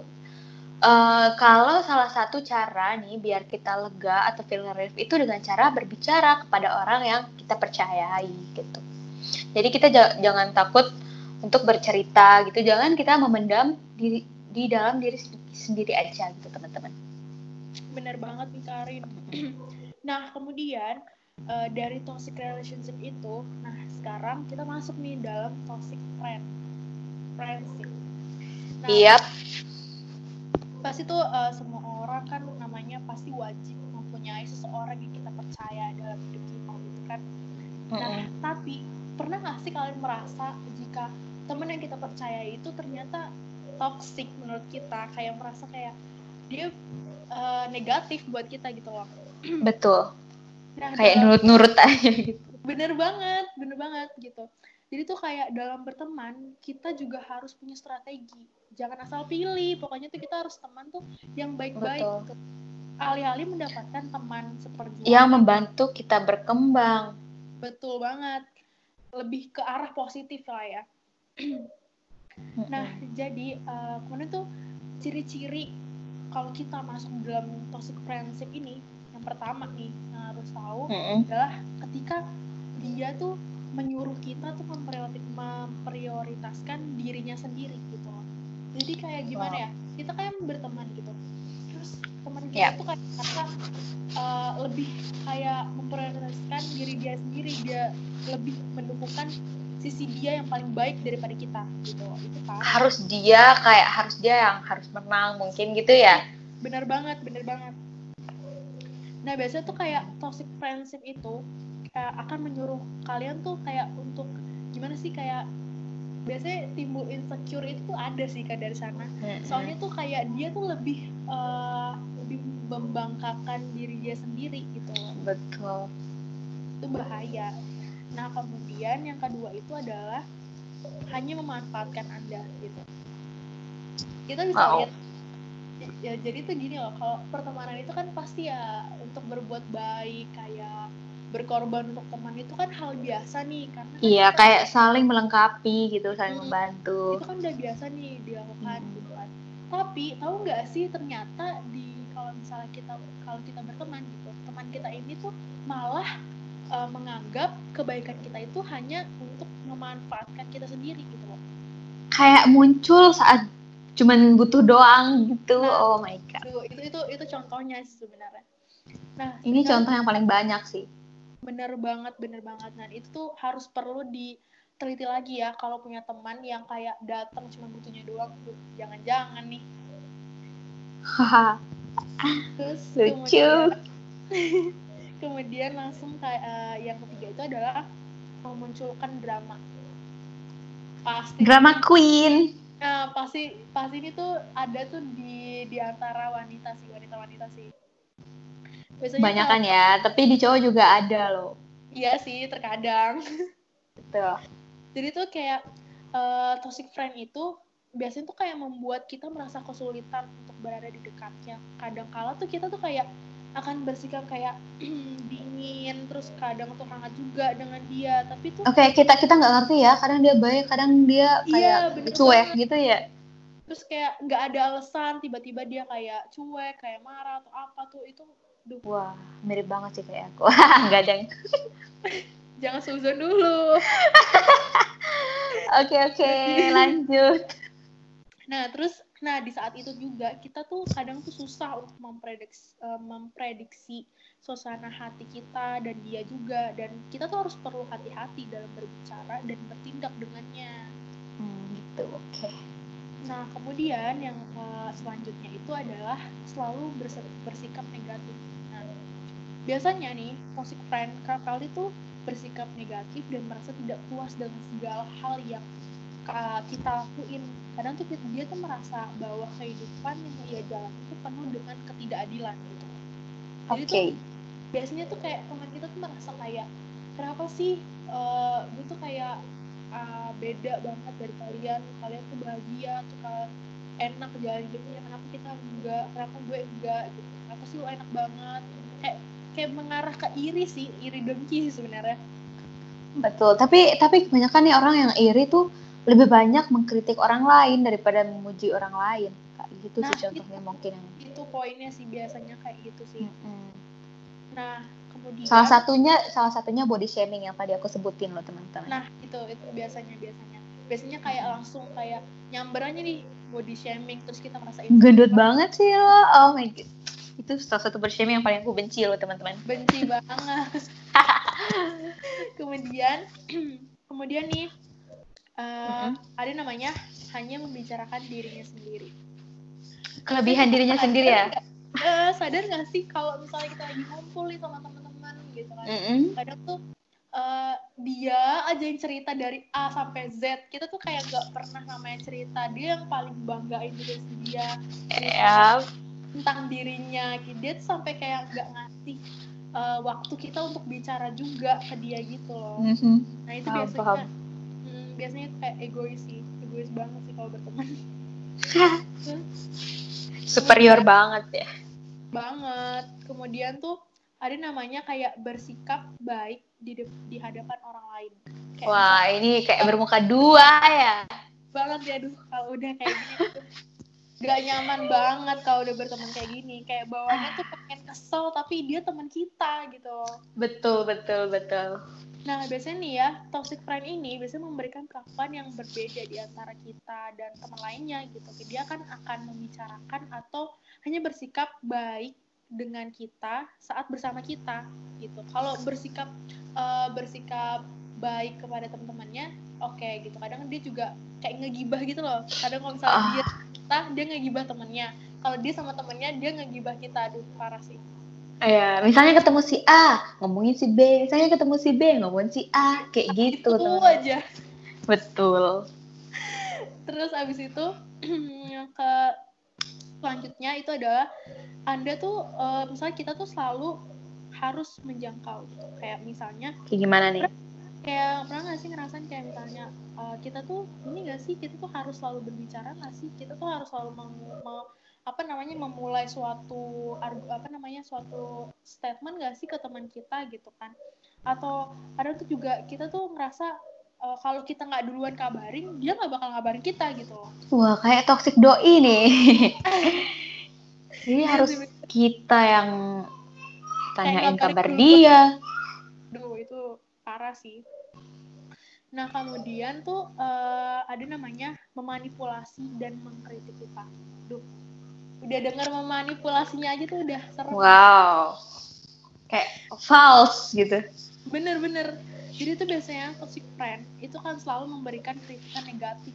Eh, kalau salah satu cara nih biar kita lega atau feel relief itu dengan cara berbicara kepada orang yang kita percayai gitu. Jadi kita ja- jangan takut untuk bercerita gitu. Jangan kita memendam diri di dalam diri sen- sendiri aja gitu teman-teman. bener banget nih Karin nah kemudian eh, dari toxic relationship itu nah sekarang kita masuk nih dalam toxic friend friendship nah Iya, pasti tuh eh, semua orang kan namanya pasti wajib mempunyai seseorang yang kita percaya dalam hidup kita gitu kan nah Mm-mm. tapi pernah nggak sih kalian merasa jika teman yang kita percaya itu ternyata toxic menurut kita kayak merasa kayak dia eh, negatif buat kita gitu loh betul. nah Kayak nurut-nurut aja gitu. bener banget bener banget gitu jadi tuh kayak dalam berteman kita juga harus punya strategi jangan asal pilih pokoknya tuh kita harus teman tuh yang baik-baik gitu. alih-alih mendapatkan teman seperti Yang membantu kita berkembang. betul banget lebih ke arah positif lah ya nah jadi eh, kemudian tuh ciri-ciri kalau kita masuk dalam toxic friendship ini yang pertama nih yang harus tahu Mm-mm. adalah ketika dia tuh menyuruh kita tuh mempriori- memprioritaskan dirinya sendiri gitu. Jadi kayak gimana Wow. ya? Kita kayak berteman gitu. Terus teman kita Yap. tuh kayak merasa uh, lebih kayak memprioritaskan diri dia sendiri, dia lebih mendukungkan sisi dia yang paling baik daripada kita gitu. Itu parah. harus dia kayak harus dia yang harus menang mungkin gitu ya bener banget bener banget nah biasanya tuh kayak toxic friendship itu kayak akan menyuruh kalian tuh kayak untuk gimana sih kayak biasanya timbul insecure itu tuh ada sih kan dari sana soalnya tuh kayak dia tuh lebih eh, membangkakan diri dia sendiri gitu loh betul itu bahaya nah kemudian yang kedua itu adalah hanya memanfaatkan anda gitu kita bisa Wow. lihat ya jadi tuh gini loh kalau pertemanan itu kan pasti ya untuk berbuat baik kayak berkorban untuk teman itu kan hal biasa nih karena kan iya kita- kayak saling melengkapi gitu saling Hmm. membantu itu kan udah biasa nih dilakukan Hmm. gitu kan tapi tahu nggak sih ternyata di kalau misalnya kita kalau kita berteman gitu teman kita ini tuh malah uh, menganggap kebaikan kita itu hanya untuk memanfaatkan kita sendiri gitu loh. Kayak muncul saat cuman butuh doang gitu. Nah. oh my god. Tuh, itu itu itu contohnya sih sebenarnya. Nah ini contoh yang paling banyak sih. Bener banget bener banget. Nah itu tuh harus perlu diteliti lagi ya kalau punya teman yang kayak datang cuma butuhnya doang jangan-jangan nih terus lucu. kemudian kemudian langsung kayak eh, yang ketiga itu adalah memunculkan drama pasti Drama queen. nah, pasti pasti ini tuh ada tuh di di antara wanita sih wanita wanita sih biasanya Banyak kan ya, tapi di cowok juga ada loh. iya sih terkadang Betul. jadi tuh kayak eh, toxic friend itu biasanya tuh kayak membuat kita merasa kesulitan untuk berada di dekatnya kadang kala tuh kita tuh kayak akan bersikap kayak dingin terus kadang tuh hangat juga dengan dia tapi tuh Oke, kita kita nggak ngerti ya. Kadang dia baik, kadang dia Iya, kayak bener cuek banget. gitu ya. terus kayak nggak ada alasan tiba-tiba dia kayak cuek kayak marah atau apa tuh itu duh Wah, mirip banget sih kayak aku. Nggak ada yang. jangan suzon dulu Oke oke, lanjut. Nah, terus nah di saat itu juga kita tuh kadang tuh susah untuk memprediksi eh, memprediksi suasana hati kita dan dia juga dan kita tuh harus perlu hati-hati dalam berbicara dan bertindak dengannya. Hmm, gitu, oke. Nah, kemudian yang eh, selanjutnya itu adalah selalu bersikap negatif. Nah, biasanya nih toxic friend kali tuh bersikap negatif dan merasa tidak puas dengan segala hal yang kita lakuin. Kadang tuh kita- dia tuh merasa bahwa kehidupan yang ia jalani itu penuh dengan ketidakadilan gitu. Jadi Oke. tuh biasanya tuh kayak teman kita tuh merasa kayak kenapa sih eh gue tuh kayak ah, beda banget dari kalian kalian tuh bahagia tuh kalian enak jalan hidupnya kenapa kita enggak kenapa gue enggak gitu kenapa sih lo enak banget kayak kayak mengarah ke iri sih iri dengki sih sebenarnya Betul, tapi tapi kebanyakan nih orang yang iri tuh lebih banyak mengkritik orang lain daripada memuji orang lain. Kayak gitu Nah, sih contohnya itu. mungkin yang itu poinnya sih biasanya kayak gitu sih Mm-mm. nah kemudian Salah satunya salah satunya body shaming yang tadi aku sebutin loh teman-teman. Nah, itu itu biasanya biasanya. Biasanya kayak langsung kayak nyamber aja nih body shaming terus kita merasa Gendut banget sih lo. Oh my god. Itu salah satu body shaming yang paling aku benci loh teman-teman. benci banget. kemudian kemudian nih eh, Mm-mm. ada namanya hanya membicarakan dirinya sendiri. Kelebihan dirinya sendiri ya. Eh, sadar gak sih kalau misalnya kita lagi ngumpul nih sama teman-teman gitu kan. Mm-mm. Kadang tuh eh, dia aja yang cerita dari A sampai Z. Kita tuh kayak gak pernah namanya cerita. Dia yang paling banggain diri dia. Ya, tentang dirinya gitu. dia tuh sampai kayak nggak ngasih uh, waktu kita untuk bicara juga ke dia gitu loh Mhm. nah itu Paham, biasanya paham. Biasanya itu kayak egois sih egois banget sih kalau berteman superior banget ya. banget kemudian tuh ada namanya kayak bersikap baik di de- di hadapan orang lain kayak Wah, ini kayak bermuka dua ya. banget ya duh kalau udah kayak gini tuh gak nyaman banget kalau udah berteman kayak gini kayak bawaannya tuh pengen kesel tapi dia teman kita gitu Betul, betul, betul. Nah, biasanya nih ya, toxic friend ini biasanya memberikan perlakuan yang berbeda di antara kita dan teman lainnya gitu. Dia kan akan membicarakan atau hanya bersikap baik dengan kita saat bersama kita gitu. Kalau bersikap eh, bersikap baik kepada teman-temannya, oke gitu. Kadang dia juga kayak ngegibah gitu loh. Kadang kalau misalnya Ah. dia kita, dia ngegibah temennya. Kalau dia sama temennya, dia ngegibah kita. Aduh, parah sih. Ya, misalnya ketemu si A, ngomongin si B. Misalnya ketemu si B, ngomongin si A. Kayak gitu. Itu teman-teman. aja. Betul. Terus abis itu yang ke selanjutnya itu adalah anda tuh eh, misalnya kita tuh selalu harus menjangkau gitu. kayak misalnya Kayak gimana nih? kayak pernah nggak sih ngerasain kayak misalnya eh, kita tuh ini nggak sih kita tuh harus selalu berbicara nggak sih kita tuh harus selalu me- apa namanya memulai suatu apa namanya suatu statement nggak sih ke teman kita gitu kan atau ada tuh juga kita tuh ngerasa eh, kalau kita nggak duluan kabarin dia nggak bakal ngabarin kita gitu loh Wah, kayak toxic doi nih. Jadi harus kita yang tanyain kabar dia. Duh, itu parah sih. Nah, kemudian tuh eh, ada namanya memanipulasi dan mengkritik kita. Duh, udah dengar memanipulasinya aja tuh udah serem. Wow. Kayak false gitu. bener-bener jadi itu biasanya toxic friend itu kan selalu memberikan kritikan negatif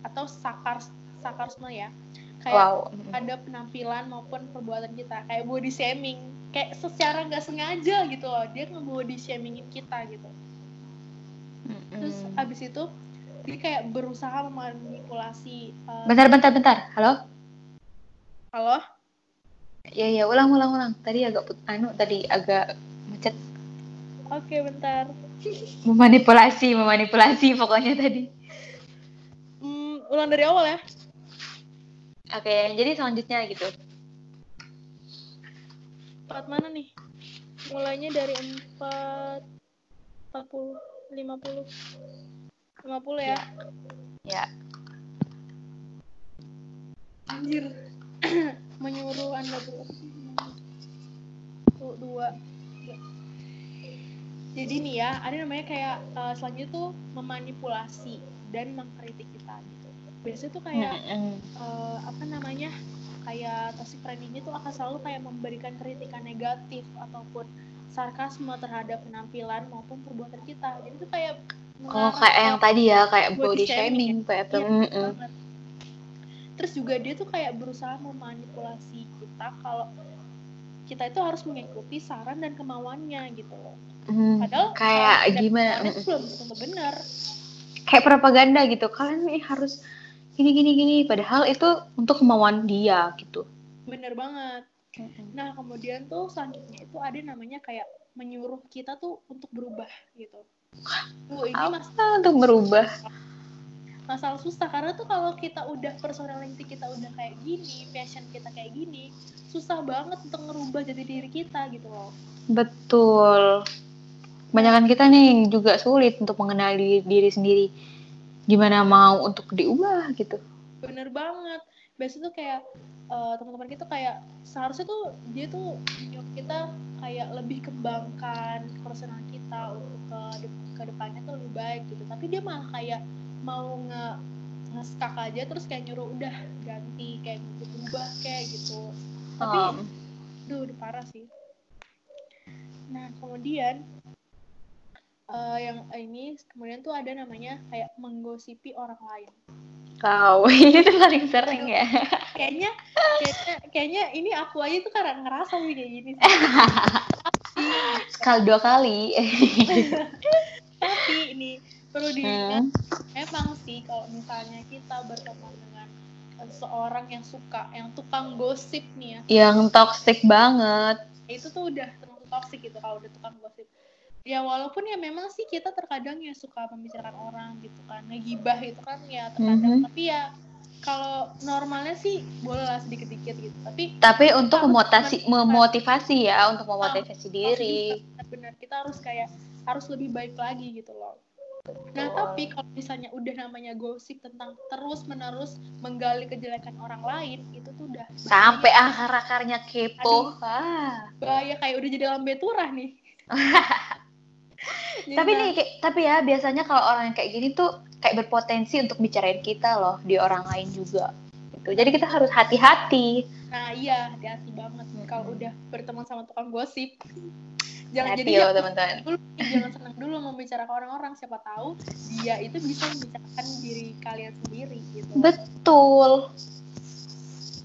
atau sakar sakarsme ya kayak Wow. ada penampilan maupun perbuatan kita kayak body shaming kayak secara nggak sengaja gitu loh dia nge-body shamingin kita gitu terus abis itu dia kayak berusaha memanipulasi eh, Bentar, bentar, bentar. Halo? Halo Ya, ya, ulang, ulang, ulang. Tadi agak put, anu, tadi agak macet. oke bentar Memanipulasi, memanipulasi pokoknya tadi. Hmm, ulang dari awal ya Oke, jadi selanjutnya gitu. Empat mana nih? Mulainya dari empat, empat puluh, lima puluh, lima puluh ya? Ya. Anjir. Menyuruh anda ber Tuh, dua. Tiga. Jadi nih ya, ada namanya kayak eh, selanjutnya tuh memanipulasi dan mengkritik kita gitu. Biasanya tuh kayak eh, apa namanya kayak toxic friend ini tuh akan selalu kayak memberikan kritikan negatif ataupun sarkasme terhadap penampilan maupun perbuatan kita jadi tuh kayak Oh, kayak yang tadi ya, kayak body body shaming shaming, kayak Iya, Mm-mm. banget. Terus juga dia tuh kayak berusaha memanipulasi kita kalau kita itu harus mengikuti saran dan kemauannya gitu loh Hmm, padahal kayak gimana? tuh belum tentu benar Kayak propaganda gitu. Kalian nih harus gini gini gini padahal itu untuk kemauan dia gitu. bener banget Nah, kemudian tuh selanjutnya itu ada namanya kayak menyuruh kita tuh untuk berubah gitu. Tuh, ini Apa untuk berubah? Masalah susah karena tuh kalau kita udah personality kita udah kayak gini, passion kita kayak gini, susah banget untuk ngerubah jadi diri kita gitu loh. Betul. Kebanyakan kita nih juga sulit untuk mengenali diri sendiri. Gimana mau untuk diubah gitu. Bener banget. Biasanya tuh kayak eh, teman-teman kita kayak seharusnya tuh dia tuh nyuruh kita kayak lebih kembangkan personal kita untuk ke de- ke depannya tuh lebih baik gitu. Tapi dia malah kayak mau nge nge-stuck aja terus kayak nyuruh udah ganti kayak berubah kayak gitu. Tapi Um, Duh, udah parah sih. Nah, kemudian eh, yang ini kemudian tuh ada namanya kayak menggosipi orang lain. Kau itu paling sering ya. Kayaknya kayaknya kayaknya ini aku aja tuh karena ngerasa sih kayak gini. Sekali dua kali. Tapi ini perlu diingat Hmm. memang sih kalau misalnya kita berteman dengan seorang yang suka yang tukang gosip nih ya. Yang toxic banget. itu tuh udah termasuk toxic gitu kalau udah tukang gosip. Ya walaupun ya memang sih kita terkadang ya suka membicarakan orang gitu kan. Ngegibah itu kan ya terkadang. Mhm. tapi ya kalau normalnya sih boleh lah sedikit-dikit gitu. Tapi Tapi untuk memotivasi, memotivasi ya, untuk memotivasi diri. benar kita harus kayak harus lebih baik lagi gitu loh nah tapi kalau misalnya udah namanya gosip tentang terus menerus menggali kejelekan orang lain itu tuh udah. Sampai akar-akarnya kepo. Ah. bahaya kayak udah jadi lambe turah nih Jadi Tapi nah, nih, kayak- tapi ya biasanya kalau orang yang kayak gini tuh kayak berpotensi untuk bicarain kita loh di orang lain juga. Gitu. Jadi kita harus hati-hati. Nah iya, hati-hati banget kalau udah berteman sama tukang gosip. Jangan Hati jadi ya, teman-teman. dulu, jangan senang dulu membicarakan orang-orang. Siapa tahu dia itu bisa membicarakan diri kalian sendiri gitu. Betul.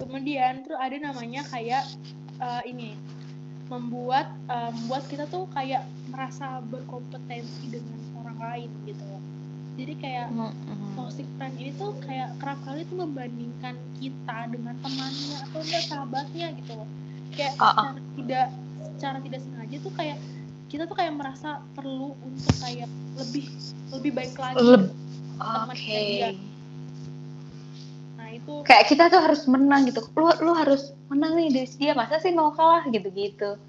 Kemudian terus ada namanya kayak eh, ini membuat eh, membuat kita tuh kayak merasa berkompetensi dengan orang lain gitu. Jadi kayak toxic friend ini tuh kayak kerap kali tuh membandingkan kita dengan temannya atau enggak sahabatnya gitu loh kayak Ah, ah. secara tidak secara tidak sengaja tuh kayak kita tuh kayak merasa perlu untuk kayak lebih lebih baik lagi Leb- teman dia. nah itu Kayak kita tuh harus menang gitu. Lu lu harus menang nih dari dia. Masa sih mau kalah gitu-gitu.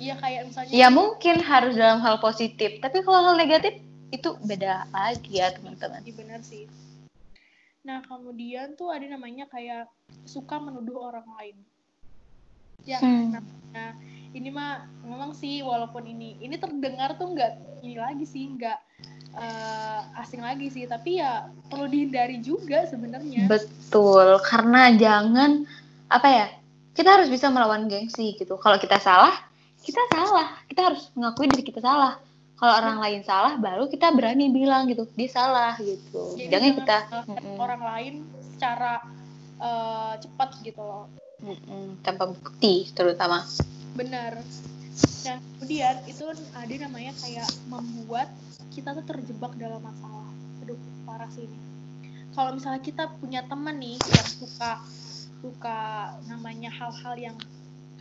iya kayak misalnya Ya mungkin harus dalam hal positif, tapi kalau hal negatif itu beda lagi ya teman-teman. Iya, benar sih nah kemudian tuh ada namanya kayak suka menuduh orang lain ya Hmm. nah, ini mah memang sih walaupun ini ini terdengar tuh nggak ini lagi sih nggak eh, asing lagi sih tapi ya perlu dihindari juga sebenarnya Betul, karena jangan apa ya? Kita harus bisa melawan gengsi gitu. Kalau kita salah, kita salah. Kita harus mengakui diri kita salah. Kalau orang lain salah baru kita berani bilang gitu dia salah gitu. Jadi jangan kita. orang lain secara eh, cepat gitu loh. Mm-mm, tanpa bukti terutama. Benar. Nah kemudian itu ada namanya kayak membuat kita tuh terjebak dalam masalah. Aduh parah sih ini. Kalau misalnya kita punya teman nih yang suka suka namanya hal-hal yang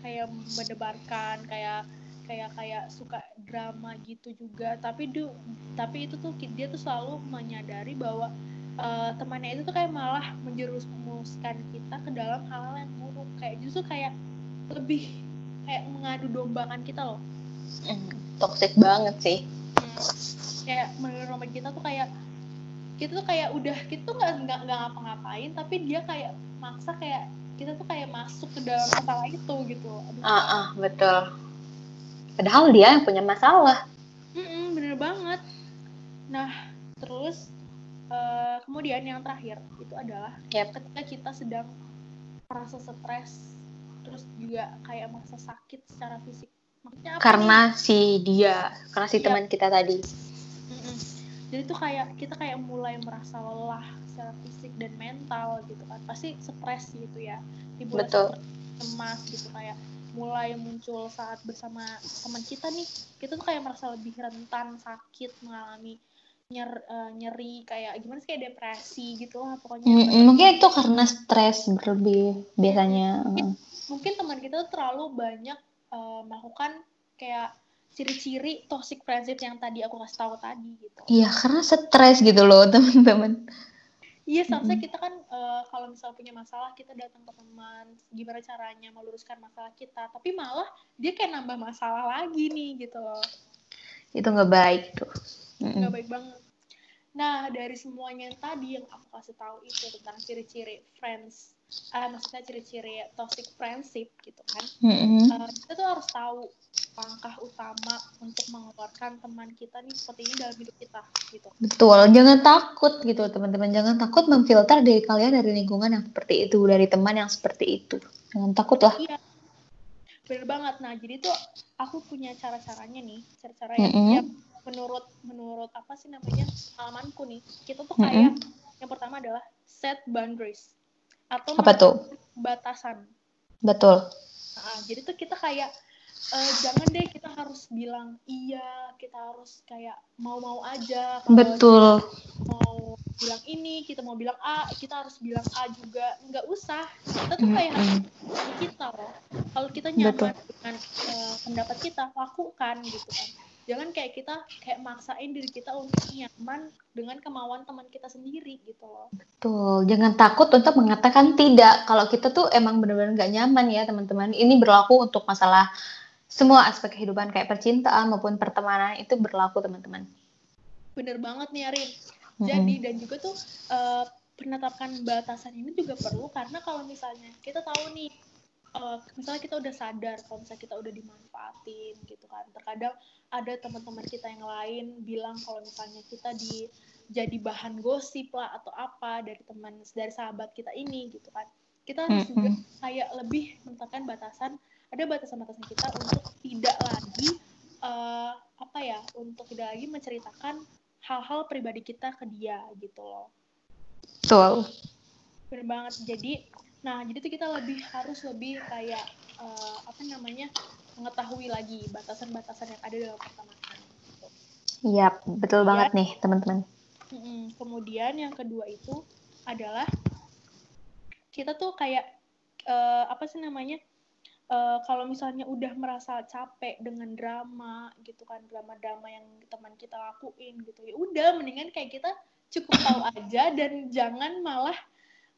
kayak mendebarkan kayak kayak kayak suka drama gitu juga. Tapi du, tapi itu tuh dia tuh selalu menyadari bahwa eh, temannya itu tuh kayak malah menjerumuskan kita ke dalam hal-hal yang buruk. Kayak justru kayak lebih kayak mengadu dombakan kita loh. Mm, toxic banget sih. Hmm. kayak menurut kita tuh kayak kita tuh kayak udah kita tuh nggak nggak ngapa-ngapain tapi dia kayak maksa kayak kita tuh kayak masuk ke dalam masalah itu gitu. Aduh, ah ah, betul padahal dia yang punya masalah Mm-mm, bener banget nah terus eh, kemudian yang terakhir itu adalah Yap. ketika kita sedang merasa stres terus juga kayak merasa sakit secara fisik maksudnya apa nih? karena si dia karena si Iya. teman kita tadi Mm-mm. Jadi tuh kayak kita kayak mulai merasa lelah secara fisik dan mental gitu kan. Pasti stres gitu ya. Betul. cemas gitu kayak mulai muncul saat bersama teman kita nih. Kita tuh kayak merasa lebih rentan sakit, mengalami nyer, eh, nyeri kayak gimana sih kayak depresi gitu lah pokoknya. Mm, mungkin itu karena stres berlebih biasanya Mungkin- Mungkin teman kita tuh terlalu banyak eh, melakukan kayak ciri-ciri toxic friendship yang tadi aku kasih tahu tadi gitu. iya karena stres gitu loh teman-teman Iya, seharusnya kita kan eh, kalau misal punya masalah kita datang ke teman, gimana caranya meluruskan masalah kita. Tapi malah dia kayak nambah masalah lagi nih gitu loh. itu nggak baik tuh Mm-mm. Nggak baik banget. Nah, dari semuanya yang tadi yang aku kasih tahu itu tentang ciri-ciri friends, ah maksudnya ciri-ciri toxic friendship gitu kan. Mm-mm. Eh, kita tuh harus tahu langkah utama untuk mengeluarkan teman kita nih seperti ini dalam hidup kita gitu. Betul, jangan takut gitu teman-teman. Jangan takut memfilter diri kalian dari lingkungan yang seperti itu, dari teman yang seperti itu. Jangan takut lah. Iya. Bener banget. Nah, jadi tuh aku punya cara-caranya nih, cara-cara yang, yang menurut menurut apa sih namanya pengalamanku nih. Kita tuh kayak yang pertama adalah set boundaries atau Apa tuh? batasan. Betul. Nah, jadi tuh kita kayak eh, jangan deh kita harus bilang iya, kita harus kayak mau-mau aja. Kalau Betul. mau bilang ini, kita mau bilang A, kita harus bilang A juga. Nggak usah. Kita tuh kayak harus Mm-mm. diri kita loh. Kalau kita nyaman Betul. dengan eh, pendapat kita, lakukan gitu kan. Jangan kayak kita kayak maksain diri kita untuk nyaman dengan kemauan teman kita sendiri gitu loh. Betul. Jangan takut untuk mengatakan tidak. Kalau kita tuh emang benar-benar nggak nyaman ya teman-teman. Ini berlaku untuk masalah semua aspek kehidupan kayak percintaan maupun pertemanan itu berlaku teman-teman. Bener banget nih Arin. Jadi dan juga tuh eh, penetapan batasan ini juga perlu karena kalau misalnya kita tahu nih eh, misalnya kita udah sadar kalau misalnya kita udah dimanfaatin gitu kan terkadang ada teman-teman kita yang lain bilang kalau misalnya kita di jadi bahan gosip lah atau apa dari teman dari sahabat kita ini gitu kan kita harus juga Mm-mm. kayak lebih menetapkan batasan ada batasan-batasan kita untuk tidak lagi eh, apa ya untuk tidak lagi menceritakan hal-hal pribadi kita ke dia gitu loh Betul. bener banget jadi nah jadi tuh kita lebih harus lebih kayak eh, apa namanya mengetahui lagi batasan-batasan yang ada dalam pertemanan gitu. Iya, betul banget nih teman-teman. Kemudian yang kedua itu adalah kita tuh kayak eh, apa sih namanya eh, kalau misalnya udah merasa capek dengan drama gitu kan drama-drama yang teman kita lakuin gitu ya udah mendingan kayak kita cukup tahu aja dan jangan malah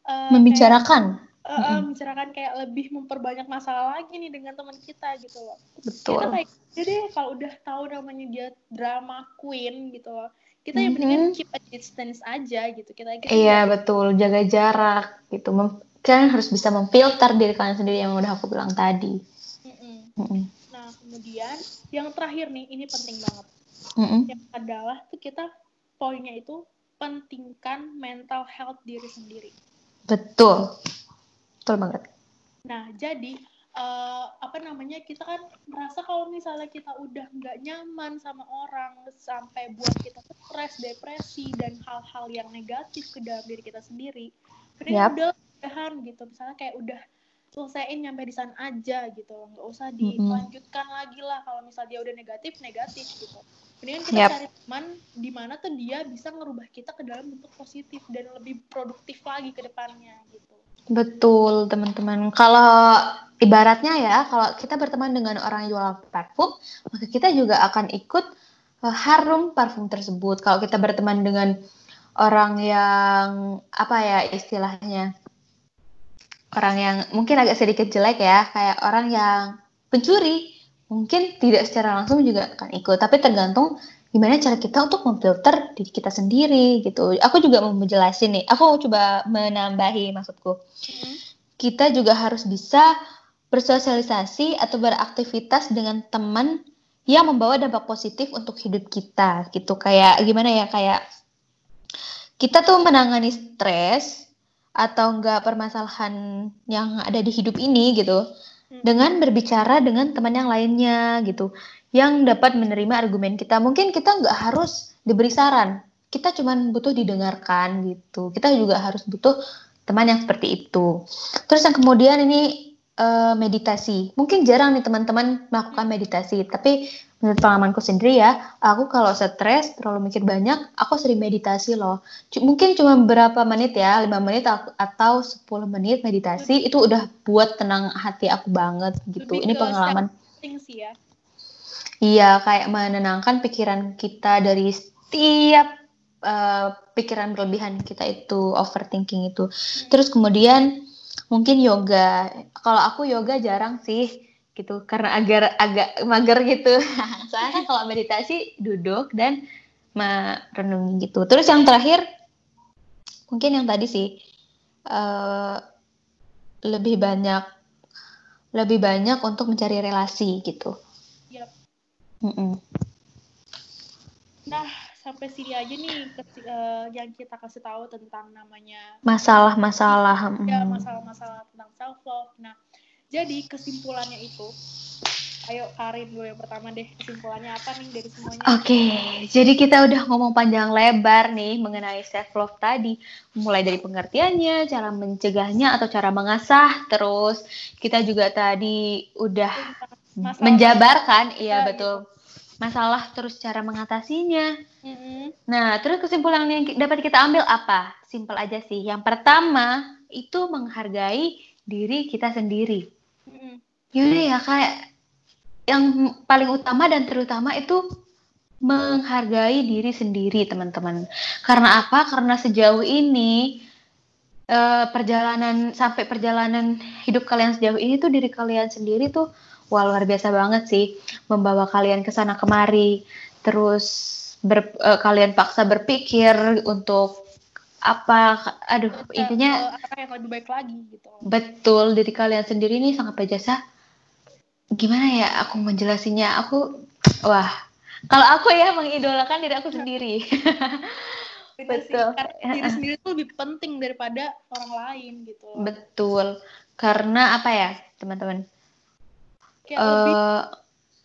eh, Membicarakan. kayak, eh, eh, membicarakan kayak lebih memperbanyak masalah lagi nih dengan teman kita gitu loh Betul. kita kayak jadi kalau udah tahu namanya dia drama queen gitu loh kita ya mendingan Mhm. keep a distance aja gitu kita, kita Iya betul, jaga jarak gitu. Mem- kalian harus bisa memfilter diri kalian sendiri yang udah aku bilang tadi. Mm-mm. Mm-mm. nah kemudian yang terakhir nih ini penting banget Mm-mm. yang adalah tuh kita poinnya itu pentingkan mental health diri sendiri Betul, betul banget. nah jadi uh, apa namanya kita kan merasa kalau misalnya kita udah nggak nyaman sama orang sampai buat kita stres, depresi dan hal-hal yang negatif ke dalam diri kita sendiri, Yap. kemudian udah udahan gitu, misalnya kayak udah selesaiin nyampe di sana aja gitu, nggak usah dilanjutkan lagi lah kalau misalnya dia udah negatif negatif gitu. Mendingan kita Yap. cari teman di mana tuh dia bisa ngerubah kita ke dalam bentuk positif dan lebih produktif lagi ke depannya gitu. Betul, teman-teman. Kalau ibaratnya ya, kalau kita berteman dengan orang yang jual parfum, maka kita juga akan ikut eh, harum parfum tersebut. Kalau kita berteman dengan orang yang apa ya istilahnya, orang yang mungkin agak sedikit jelek ya, kayak orang yang pencuri, mungkin tidak secara langsung juga akan ikut. Tapi tergantung gimana cara kita untuk memfilter diri kita sendiri gitu. Aku juga mau menjelasin nih. Aku coba menambahi maksudku kita juga harus bisa bersosialisasi atau beraktivitas dengan teman yang membawa dampak positif untuk hidup kita gitu kayak gimana ya kayak kita tuh menangani stres atau enggak permasalahan yang ada di hidup ini gitu Hmm. Dengan berbicara dengan teman yang lainnya gitu. Yang dapat menerima argumen kita. Mungkin kita nggak harus diberi saran. Kita cuman butuh didengarkan gitu. Kita juga harus butuh teman yang seperti itu. Terus yang kemudian ini eh, meditasi. Mungkin jarang nih teman-teman melakukan meditasi tapi menurut pengalamanku sendiri ya aku kalau stres terlalu mikir banyak aku sering meditasi loh C- mungkin cuma beberapa menit ya 5 menit atau 10 menit meditasi itu udah buat tenang hati aku banget gitu Lebih ini pengalaman sih ya. Iya, kayak menenangkan pikiran kita dari setiap eh, pikiran berlebihan kita itu overthinking itu. Terus kemudian mungkin yoga. Kalau aku yoga jarang sih gitu karena agar agak mager gitu. Soalnya kan kalau meditasi duduk dan merenungi gitu. Terus yang terakhir mungkin yang tadi sih eh, lebih banyak lebih banyak untuk mencari relasi gitu. Mm-mm. Nah, sampai sini aja nih eh, yang kita kasih tahu tentang namanya Masalah-masalah. ya masalah-masalah tentang self love. Nah, jadi kesimpulannya itu, ayo Karin dulu yang pertama deh. Kesimpulannya apa nih dari semuanya? Oke, jadi kita udah ngomong panjang lebar nih mengenai self love tadi, mulai dari pengertiannya, cara mencegahnya atau cara mengasah, terus kita juga tadi udah Masalah- menjabarkan, iya betul, masalah terus cara mengatasinya. Mm-mm. Nah, terus kesimpulan yang dapat kita ambil apa? Simpel aja sih. Yang pertama itu menghargai diri kita sendiri. Yaudah ya kayak yang paling utama dan terutama itu menghargai diri sendiri teman-teman. Karena apa? Karena sejauh ini eh, perjalanan sampai perjalanan hidup kalian sejauh ini tuh diri kalian sendiri tuh wah luar biasa banget sih membawa kalian ke sana kemari. Terus ber- eh, kalian paksa berpikir untuk apa? Aduh, intinya arah yang lebih baik lagi gitu. Betul, diri kalian sendiri ini sangat berjasa. Gimana ya aku menjelasinya? Aku, wah, kalau aku ya mengidolakan diri aku sendiri. Betul. Karena diri sendiri tuh lebih penting daripada orang lain gitu. Betul, karena apa ya, teman-teman? Kayak lebih Eh,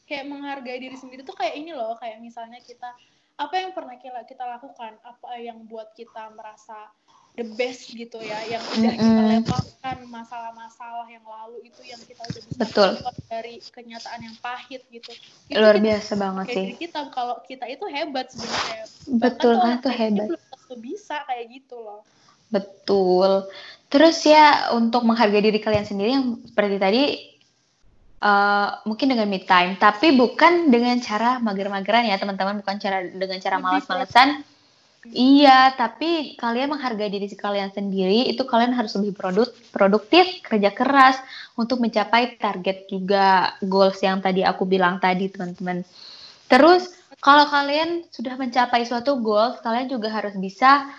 kayak menghargai diri sendiri tuh kayak ini loh, kayak misalnya kita apa yang pernah kita, kita lakukan, apa yang buat kita merasa the best gitu ya, yang udah kita Mm-mm. lewatkan masalah-masalah yang lalu itu yang kita udah bisa Betul. dari kenyataan yang pahit gitu. Itu luar kita biasa banget sih. kita kalau kita itu hebat sebenarnya. Betul, kan itu hebat. belum tentu bisa kayak gitu loh. Betul. Terus ya untuk menghargai diri kalian sendiri yang seperti tadi eh, mungkin dengan me time, tapi bukan dengan cara mager-mageran ya teman-teman, bukan cara dengan cara malas-malesan. Iya, tapi kalian menghargai diri kalian sendiri, itu kalian harus lebih produk, produktif, kerja keras untuk mencapai target juga goals yang tadi aku bilang tadi, teman-teman. Terus, kalau kalian sudah mencapai suatu goals, kalian juga harus bisa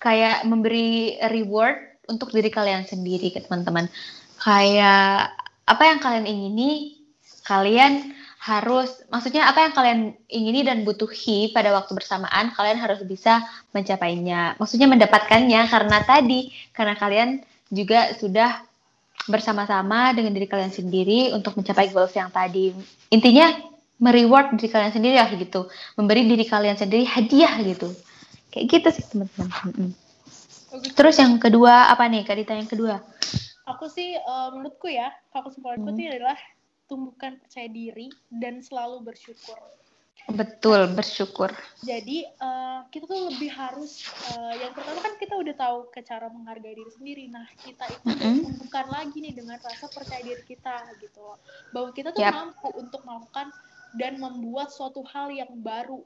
kayak memberi reward untuk diri kalian sendiri teman-teman. Kayak apa yang kalian ingini, kalian harus, maksudnya apa yang kalian ingini dan butuhi pada waktu bersamaan, kalian harus bisa mencapainya. Maksudnya mendapatkannya karena tadi, karena kalian juga sudah bersama-sama dengan diri kalian sendiri untuk mencapai goals yang tadi. Intinya mereward diri kalian sendiri lah gitu, memberi diri kalian sendiri hadiah gitu. Kayak gitu sih teman-teman. Terus yang kedua apa nih Kak Dita yang kedua? Aku sih eh, menurutku ya, kesimpulanku Hmm. itu adalah tumbuhkan percaya diri dan selalu bersyukur. Betul, bersyukur. Jadi eh, kita tuh lebih harus eh, yang pertama kan kita udah tahu ke cara menghargai diri sendiri. Nah kita itu Mm-mm. tumbuhkan lagi nih dengan rasa percaya diri kita gitu loh. Bahwa kita tuh Yap. mampu untuk melakukan dan membuat suatu hal yang baru,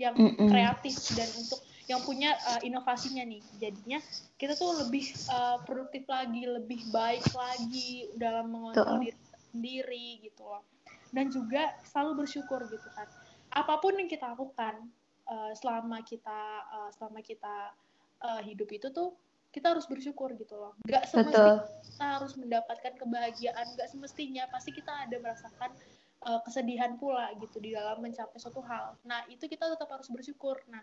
yang Mm-mm. kreatif dan untuk yang punya eh, inovasinya nih. Jadinya kita tuh lebih eh, produktif lagi, lebih baik lagi dalam mengontrol diri sendiri gitu loh. Dan juga selalu bersyukur gitu kan. Apa pun yang kita lakukan eh, selama kita eh, selama kita eh, hidup itu tuh kita harus bersyukur gitu loh. Gak semestinya Betul. kita harus mendapatkan kebahagiaan, gak semestinya pasti kita ada merasakan kesedihan pula gitu di dalam mencapai suatu hal. Nah itu kita tetap harus bersyukur. Nah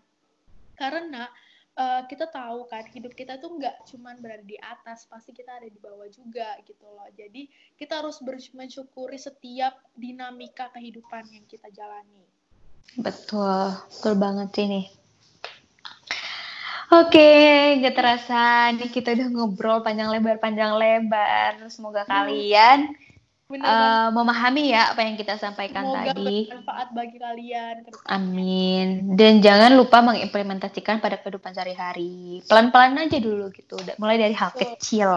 karena eh, kita tahu kan hidup kita tuh nggak cuman berada di atas, pasti kita ada di bawah juga gitu loh. Jadi kita harus mensyukuri setiap dinamika kehidupan yang kita jalani. Betul, betul banget sih nih. Oke, gak terasa nih kita udah ngobrol panjang lebar panjang lebar. Semoga kalian Bener eh, memahami ya apa yang kita sampaikan Semoga tadi. bermanfaat bagi kalian. Amin. Dan jangan lupa mengimplementasikan pada kehidupan sehari-hari. Pelan-pelan aja dulu gitu. Mulai dari hal Betul. kecil.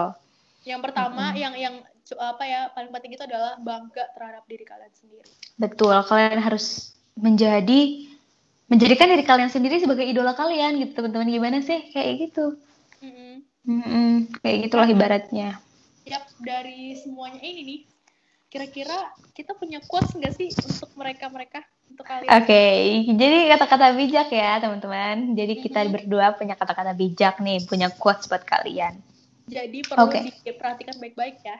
Yang pertama, Mm-mm. yang yang cu- apa ya paling penting itu adalah bangga terhadap diri kalian sendiri. Betul, kalian harus menjadi menjadikan diri kalian sendiri sebagai idola kalian gitu, teman-teman. Gimana sih? Kayak gitu. Mm-mm. Mm-mm, kayak gitulah ibaratnya. Yap, dari semuanya ini nih, kira-kira kita punya quotes nggak sih untuk mereka-mereka, untuk kalian? Oke, jadi kata-kata bijak ya teman-teman. Jadi kita Mhm. berdua punya kata-kata bijak nih, punya quotes buat kalian. Jadi perlu Oke. diperhatikan baik-baik ya.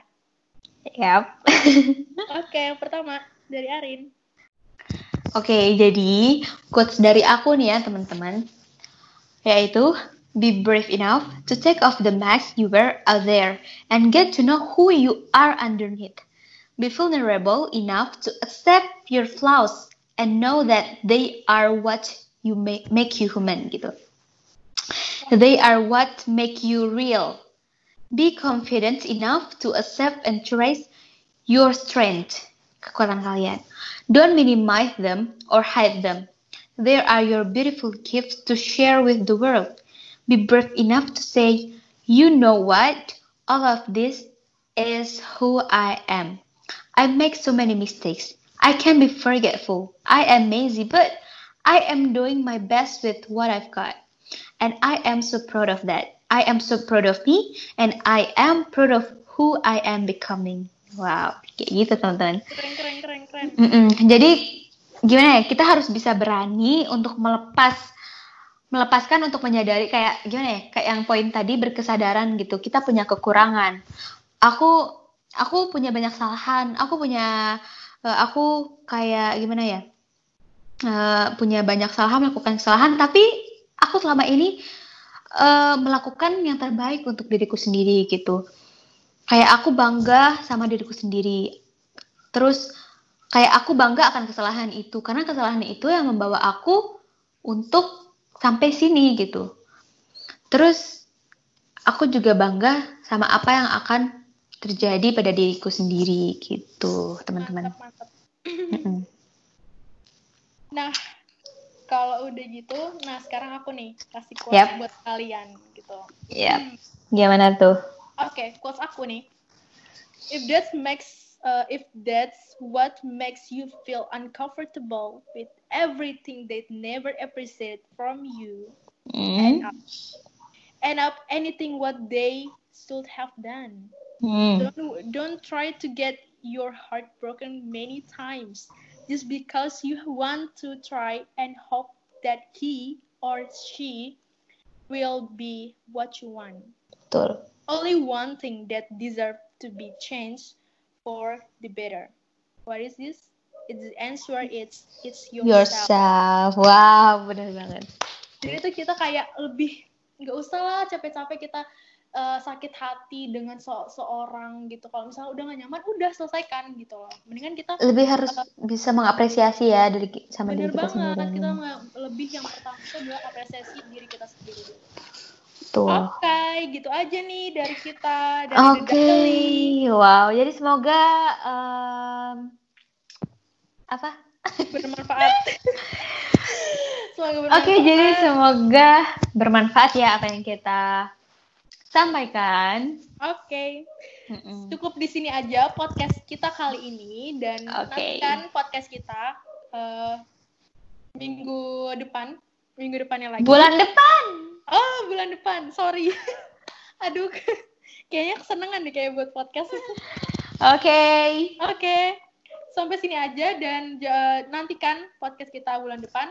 Yap. Oke, yang pertama dari Arin. Oke, jadi quotes dari aku nih ya teman-teman, yaitu be brave enough to take off the mask you wear out there and get to know who you are underneath. Be vulnerable enough to accept your flaws and know that they are what you make make you human gitu. They are what make you real. Be confident enough to accept and cherish your strength, kekuatan kalian. Don't minimize them or hide them. They are your beautiful gifts to share with the world. Be brave enough to say, you know what? All of this is who I am. I make so many mistakes. I can be forgetful. I am lazy, but I am doing my best with what I've got. And I am so proud of that. I am so proud of me, and I am proud of who I am becoming. Wow, kayak gitu teman-teman. Keren, keren, keren, keren. Jadi gimana ya? Kita harus bisa berani untuk melepas melepaskan untuk menyadari kayak gimana ya? Kayak yang poin tadi berkesadaran gitu. Kita punya kekurangan. Aku aku punya banyak kesalahan. Aku punya eh, aku kayak gimana ya? Eh, punya banyak kesalahan, melakukan kesalahan, tapi aku selama ini eh, melakukan yang terbaik untuk diriku sendiri gitu. Kayak aku bangga sama diriku sendiri. Terus kayak aku bangga akan kesalahan itu karena kesalahan itu yang membawa aku untuk sampai sini gitu. Terus aku juga bangga sama apa yang akan terjadi pada diriku sendiri gitu, teman-teman. Mm-mm. Nah, kalau udah gitu, nah sekarang aku nih kasih quotes Yap. buat kalian gitu. Ya, gimana tuh? Oke, quotes aku nih. If that makes uh, if that's what makes you feel uncomfortable with everything they never appreciate from you, Hmm. end up, end up anything what they should have done. Hmm. Don't don't try to get your heart broken many times just because you want to try and hope that he or she will be what you want Betul. only one thing that deserve to be changed for the better. What is this? It's the answer. It's it's yourself. Yourself. Wow, bener banget. Jadi tuh kita kayak lebih nggak usah lah capek-capek kita eh, sakit hati dengan se- seorang gitu kalau misalnya udah gak nyaman udah selesaikan gitu loh mendingan kita Lebih harus bisa mengapresiasi ya dari sama bener diri kita banget sendiri. kita lebih yang pertama itu adalah apresiasi diri kita sendiri Tuh. oke gitu aja nih dari kita dari Oke, Daily. wow. Jadi semoga em, apa? bermanfaat Oke, bermanfaat jadi semoga bermanfaat ya apa yang kita sampaikan. Oke, Mm-mm. cukup di sini aja podcast kita kali ini dan Oke. nantikan podcast kita eh, minggu depan, minggu depannya lagi. Bulan depan. Oh, bulan depan. Sorry. Aduh, kayaknya kesenangan nih kayak buat podcast. Oke. Oke, sampai sini aja dan nantikan podcast kita bulan depan.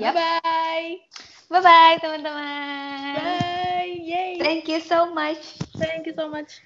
Yap. Bye. Bye bye teman-teman. Bye. Yay. Thank you so much. Thank you so much.